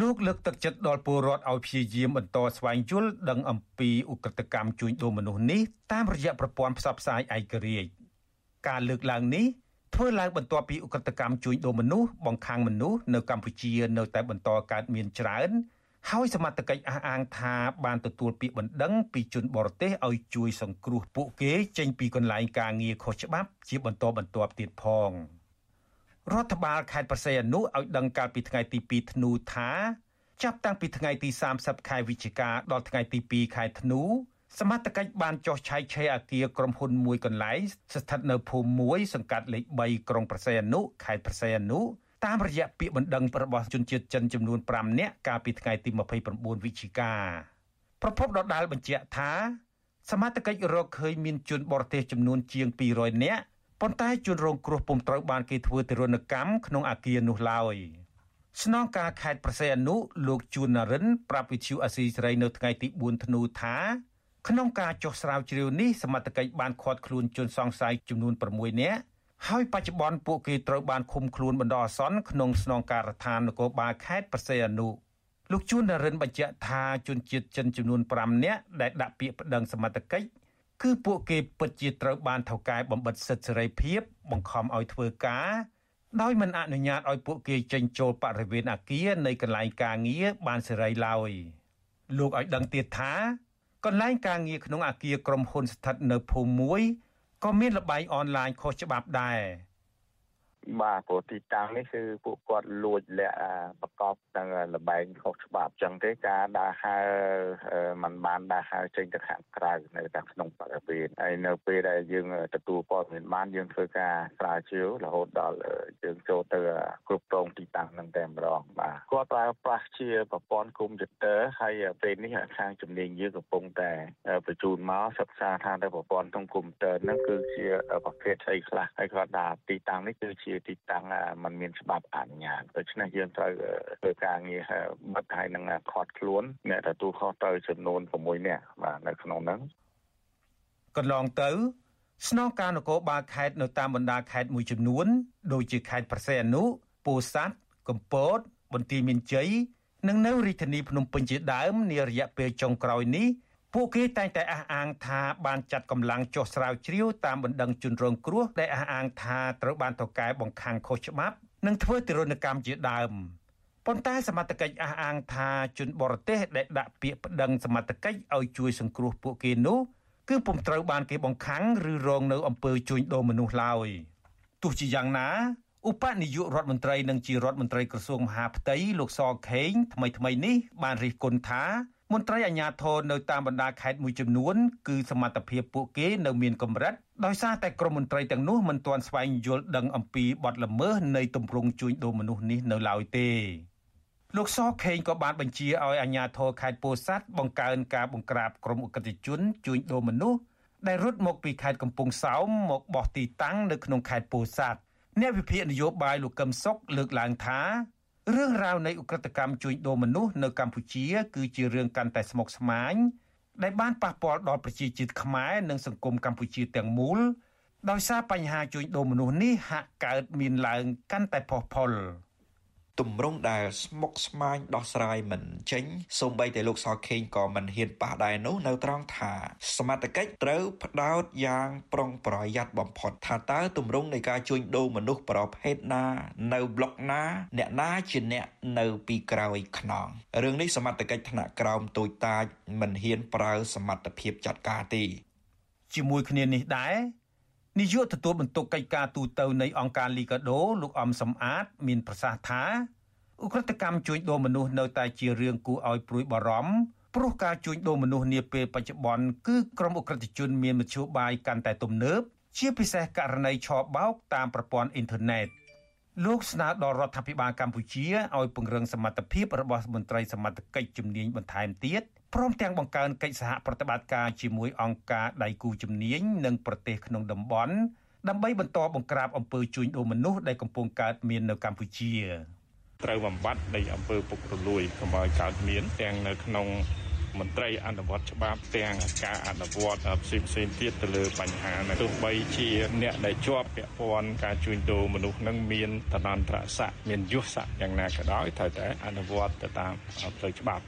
លោកលើកទឹកចិត្តដល់ពលរដ្ឋឲ្យព្យាយាមបន្តស្វែងយល់ដឹងអំពីឧក្រិដ្ឋកម្មជួញដូរមនុស្សនេះតាមរយៈប្រព័ន្ធផ្សព្វផ្សាយឯករាជ្យការលើកឡើងនេះធ្វើឡើងបន្ទាប់ពីឧក្រិដ្ឋកម្មជួញដូរមនុស្សបង្ខាំងមនុស្សនៅកម្ពុជានៅតែបន្តកើតមានច្រើនហើយសមត្ថកិច្ចអះអាងថាបានទទួលពាក្យបណ្ដឹងពីជនបរទេសឲ្យជួយសង្គ្រោះពួកគេចេញពីកន្លែងការងារខុសច្បាប់ជាបន្តបន្ទាប់ទៀតផង។ រដ្ឋបាលខេត្តប្រស័យអនុឲ្យដឹងកាលពីថ្ងៃទី2ធ្នូថាចាប់តាំងពីថ្ងៃទី30ខែវិច្ឆិកាដល់ថ្ងៃទី2ខែធ្នូសមត្ថកិច្ចបានចោះឆាយឆេរអគារក្រុមហ៊ុនមួយកន្លែងស្ថិតនៅភូមិ1សង្កាត់លេខ3ក្រុងប្រស័យអនុខេត្តប្រស័យអនុតាមរយៈពាក្យបណ្ដឹងរបស់ជនជាតិចិនចំនួន5នាក់កាលពីថ្ងៃទី29វិច្ឆិកាប្រពន្ធដដាលបញ្ជាក់ថាសមត្ថកិច្ចរកឃើញមានជនបរទេសចំនួនជាង200នាក់ ប៉ុន្តែជនរងគ្រោះពុំត្រូវបានគេធ្វើទរណកម្មក្នុងអាគារនោះឡើយស្នងការខេត្តប្រសេអនុលោកជួនណារិនប្រាប់វិទ្យុអាស៊ីសេរីនៅថ្ងៃទី4ធ្នូថាក្នុងការចុះស្រាវជ្រាវនេះសមត្ថកិច្ចបានឃាត់ខ្លួនជនសង្ស័យចំនួន6នាក់ហើយបច្ចុប្បន្នពួកគេត្រូវបានឃុំខ្លួនបណ្ដោះអាសន្នក្នុងស្នងការដ្ឋាននគរបាលខេត្តប្រសេអនុលោកជួននរិនបញ្ជាក់ថាជនជាតិចិនចំនួន5នាក់ដែលដាក់ពាក្យប្តឹងសមត្ថកិច្ច គឺពួកគេពិតជាត្រូវបានថៅកែបំបិតសិទ្ធិសេរីភាព បង្ខំឲ្យធ្វើការដោយមិនអនុញ្ញាតឲ្យពួកគេចេញចូលបរិវេណអគារនៃកន្លែងការងារបានសេរីឡើយលោកឲ្យដឹងទៀតថាកន្លែងការងារក្នុងអគារក្រុមហ៊ុនស្ថិតនៅភូមិមួយក៏មានលបែងអនឡាញខុសច្បាប់ដែរ បាទព្រោះទីតាំងនេះគឺពួកគាត់លួចលាក់ប្រកបនឹងលបែងខុសច្បាប់ចឹងទេការដើរហើរมันបានដើរហើរចេញទៅខាងក្រៅនៅតែក្នុងបរិវេណហើយនៅពេលដែលយើងទទួលព័ត៌មានបានយើងធ្វើការស្រាវជ្រាវរហូតដល់យើងចូលទៅគ្រប់គ្រងទីតាំងនឹងតែម្ដងបាទគាត់ប្រើប្រាស់ជាប្រព័ន្ធកុំព្យូទ័រហើយពេលនេះខាងជំនាញយើងកំពុងតែបញ្ជូនមកសិក្សាថាទៅប្រព័ន្ធក្នុងកុំព្យូទ័រហ្នឹងគឺជាប្រភេទអីខ្លះហើយគាត់ថាទីតាំងនេះគឺជាទីតាំងมันមានច្បាប់អនុញ្ញាតដូច្នេះយើងត្រូវធ្វើការងារបិទហើយនឹងខាត់ខ្លួនអ្នកទទួលខុសត្រូវចំនួន6នាក់បាទនៅក្នុងហ្នឹងកន្លងទៅស្នងការនគរបាលខេត្តនៅតាមបណ្ដាខេត្តមួយចំនួន ដូចជាខេត្តប្រសេអនុពោធិ៍សាត់កំពតបន្ទាយមានជ័យនិងនៅរាជធានីភ្នំពេញជាដើមនារយៈពេលចុងក្រោយនេះ ពួកគេតែងតែអះអាងថាបានចាត់កម្លាំងចុះស្រាវជ្រាវតាមបណ្ដឹងជនរងគ្រោះដែលអះអាងថាត្រូវបានតកែបង្ខាំងខុសច្បាប់និងធ្វើទរណកម្មជាដើមប៉ុន្តែសមត្ថកិច្ចអះអាងថាជនបរទេសដែលដាក់ពាក្យប្តឹងសមត្ថកិច្ចឲ្យជួយសង្គ្រោះពួកគេនោះគឺពុំត្រូវបានគេបង្ខាំងឬរងនៅអំពើជួញដូរមនុស្សឡើយទោះជាយ៉ាងណាឧបនាយករដ្ឋមន្ត្រីនិងជារដ្ឋមន្ត្រីក្រសួងមហាផ្ទៃលោកសខេងថ្មីថ្មីនេះបានរិះគន់ថា មន្ត្រីអាជ្ញាធរនៅតាមបណ្ដាខេត្តមួយចំនួនគឺសមត្ថភាពពួកគេនៅមានកម្រិតដោយសារតែក្រមមន្ត្រីទាំងនោះមិនទាន់ស្វែងយល់ដឹងអំពីបទល្មើសនៃទម្រង់ជួញដូរមនុស្សនេះនៅឡើយទេលោកសខេងក៏បានបញ្ជាឲ្យអាជ្ញាធរខេត្តពោធិ៍សាត់បង្កើនការបង្ក្រាបក្រុមអ ுக ្រិតជនជួញដូរមនុស្សដែលរត់មកពីខេត្តកំពង់សោមមកបោះទីតាំងនៅក្នុងខេត្តពោធិ៍សាត់អ្នកវិភាគនយោបាយលោកកឹមសុខលើកឡើងថា រឿងរ៉ាវនៃឧក្រិដ្ឋកម្មជួញដូរមនុស្សនៅកម្ពុជា គឺជារឿងកាន់តែស្មុគស្មាញដែលបានប៉ះពាល់ដល់ប្រជាជាតិខ្មែរនិងសង្គមកម្ពុជាទាំងមូលដោយសារបញ្ហាជួញដូរមនុស្សនេះហាក់កើតមានឡើងកាន់តែផុសផុល។ ទម្រង់ដែលស្មុគស្មាញដោះស្រាយមិនចេញសូម្បីតែលោកសខេងក៏មិនហ៊ានប៉ះដែរនោះនៅត្រង់ថាសមត្ថកិច្ចត្រូវផ្ដោតយ៉ាងប្រុងប្រយ័ត្នបំផុតថាតើទម្រង់នៃការជួញដូរមនុស្សប្រភេទណានៅប្លុកណា អ្នកណាជាអ្នកនៅពីក្រោយខ្នងរឿងនេះសមត្ថកិច្ចថ្នាក់ក្រោមតូចតាចមិនហ៊ានប្រើសមត្ថភាពចាត់ការទេជាមួយគ្នានេះដែរ នាយកទទួលបន្ទុកកិច្ចការទូតទៅនៃអង្គការលីកាដូលោកអំសំអាត មានប្រសាសន៍ថាឧក្រិដ្ឋកម្មជួញដូរមនុស្សនៅតែជារឿងគួរឲ្យព្រួយបារម្ភព្រោះការជួញដូរមនុស្សនាពេលបច្ចុប្បន្នគឺក្រុមឧក្រិដ្ឋជនមានមធ្យោបាយកាន់តែទំនើបជាពិសេសករណីឆបោកតាមប្រព័ន្ធអ៊ីនធឺណិតលោកស្នើដល់រដ្ឋាភិបាលកម្ពុជាឲ្យពង្រឹងសមត្ថភាពរបស់មន្ត្រីសមត្ថកិច្ចជំនាញបន្ថែមទៀត ព្រមទាំងបង្កើនកិច្ចសហប្រតិបត្តិការជាមួយអង្គការដៃគូជំនាញនិងប្រទេសក្នុងតំបន់ដើម្បីបន្តបង្ក្រាបអំពើជួញដូរមនុស្សដែលកំពុងកើតមាននៅកម្ពុជាត្រូវបំបត្តិនៃអំពើពុករលួយកុំឲ្យកើតមានទាំងនៅក្នុង មន្ត្រីអនុវត្តច្បាប់ទាំងការអនុវត្តផ្សេងផ្សេងទៀតទៅលើបញ្ហានេះទោះបីជាអ្នកដែលជាប់ពាក់ព័ន្ធការជួញដូរមនុស្សនឹងមានតនន្តរស័ក្តិមានយុស័ក្តិយ៉ាងណាក៏ដោយត្រូវតែអនុវត្តទៅតាមផ្លូវច្បាប់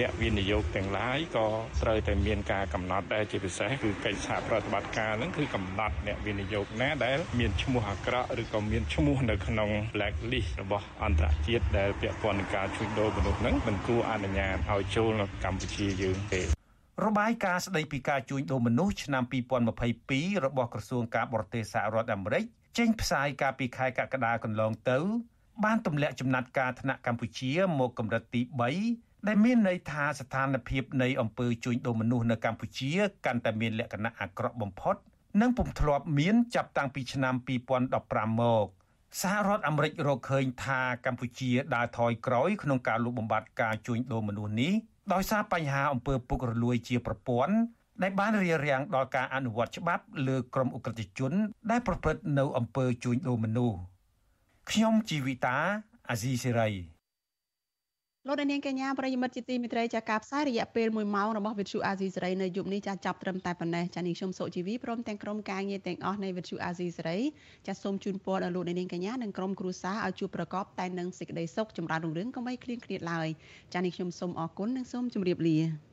អ្នកវិនិយោគទាំងឡាយក៏ត្រូវតែមានការកំណត់ដែរជាពិសេសគឺកិច្ចសហប្រតិបត្តិការហ្នឹងគឺកំណត់អ្នកវិនិយោគណាដែលមានឈ្មោះអាក្រក់ឬក៏មានឈ្មោះនៅក្នុង blacklist របស់អន្តរជាតិដែលពាក់ព័ន្ធនឹងការជួញដូរមនុស្សហ្នឹងមិនគួរអនុញ្ញាតឲ្យចូលនៅកម្ពុជាយើងទេរបាយការណ៍ស្ដីពីការជួញដូរមនុស្សឆ្នាំ2022របស់ក្រសួងការបរទេសសហរដ្ឋអាមេរិកចេញផ្សាយកាលពីខែកក្កដាកន្លងទៅ បានទម្លាក់ចំណាត់ការថ្នាក់កម្ពុជាមកកម្រិតទី3ដែលមានន័យថាស្ថានភាពនៃអំពើជួញដូរមនុស្សនៅកម្ពុជាកាន់តែមានលក្ខណៈអាក្រក់បំផុត និងពុំធ្លាប់មានចាប់តាំងពីឆ្នាំ2015មកសហរដ្ឋអាមេរិករកឃើញថាកម្ពុជាដើរថយក្រោយក្នុងការលុបបំបាត់ការជួញដូរមនុស្សនេះ ដោយសារបញ្ហាអំពើពុករលួយជាប្រព័ន្ធដែលបានរារាំងដល់ការអនុវត្តច្បាប់លើក្រុមអ ுக ្រិតជន ដែលប្រព្រឹត្តនៅអំពើជួញដូរមនុស្សខ្ញុំជីវិតាអាស៊ីសេរី លោកនាងកញ្ញាប្រិយមិត្តជាទីមេត្រីចាការផ្សាយរយៈពេល1ម៉ោងរបស់វិទ្យុអាស៊ីសេរីនៅយប់នេះចាចាប់ត្រឹមតែប៉ុណ្ណេះចានាងខ្ញុំសុជីវីព្រមទាំងក្រុមការងារទាំងអស់នៃវិទ្យុអាស៊ីសេរីចាសូមជូនពរដល់លោកនាងកញ្ញានិងក្រុមគ្រួសារឲ្យជួបប្រកបតែនឹងសេចក្តីសុខចម្រើនរុងរឿងកុំបីឃ្លៀងឃ្លាតឡើយចានាងខ្ញុំសូមអរគុណនិងសូមជម្រាបលា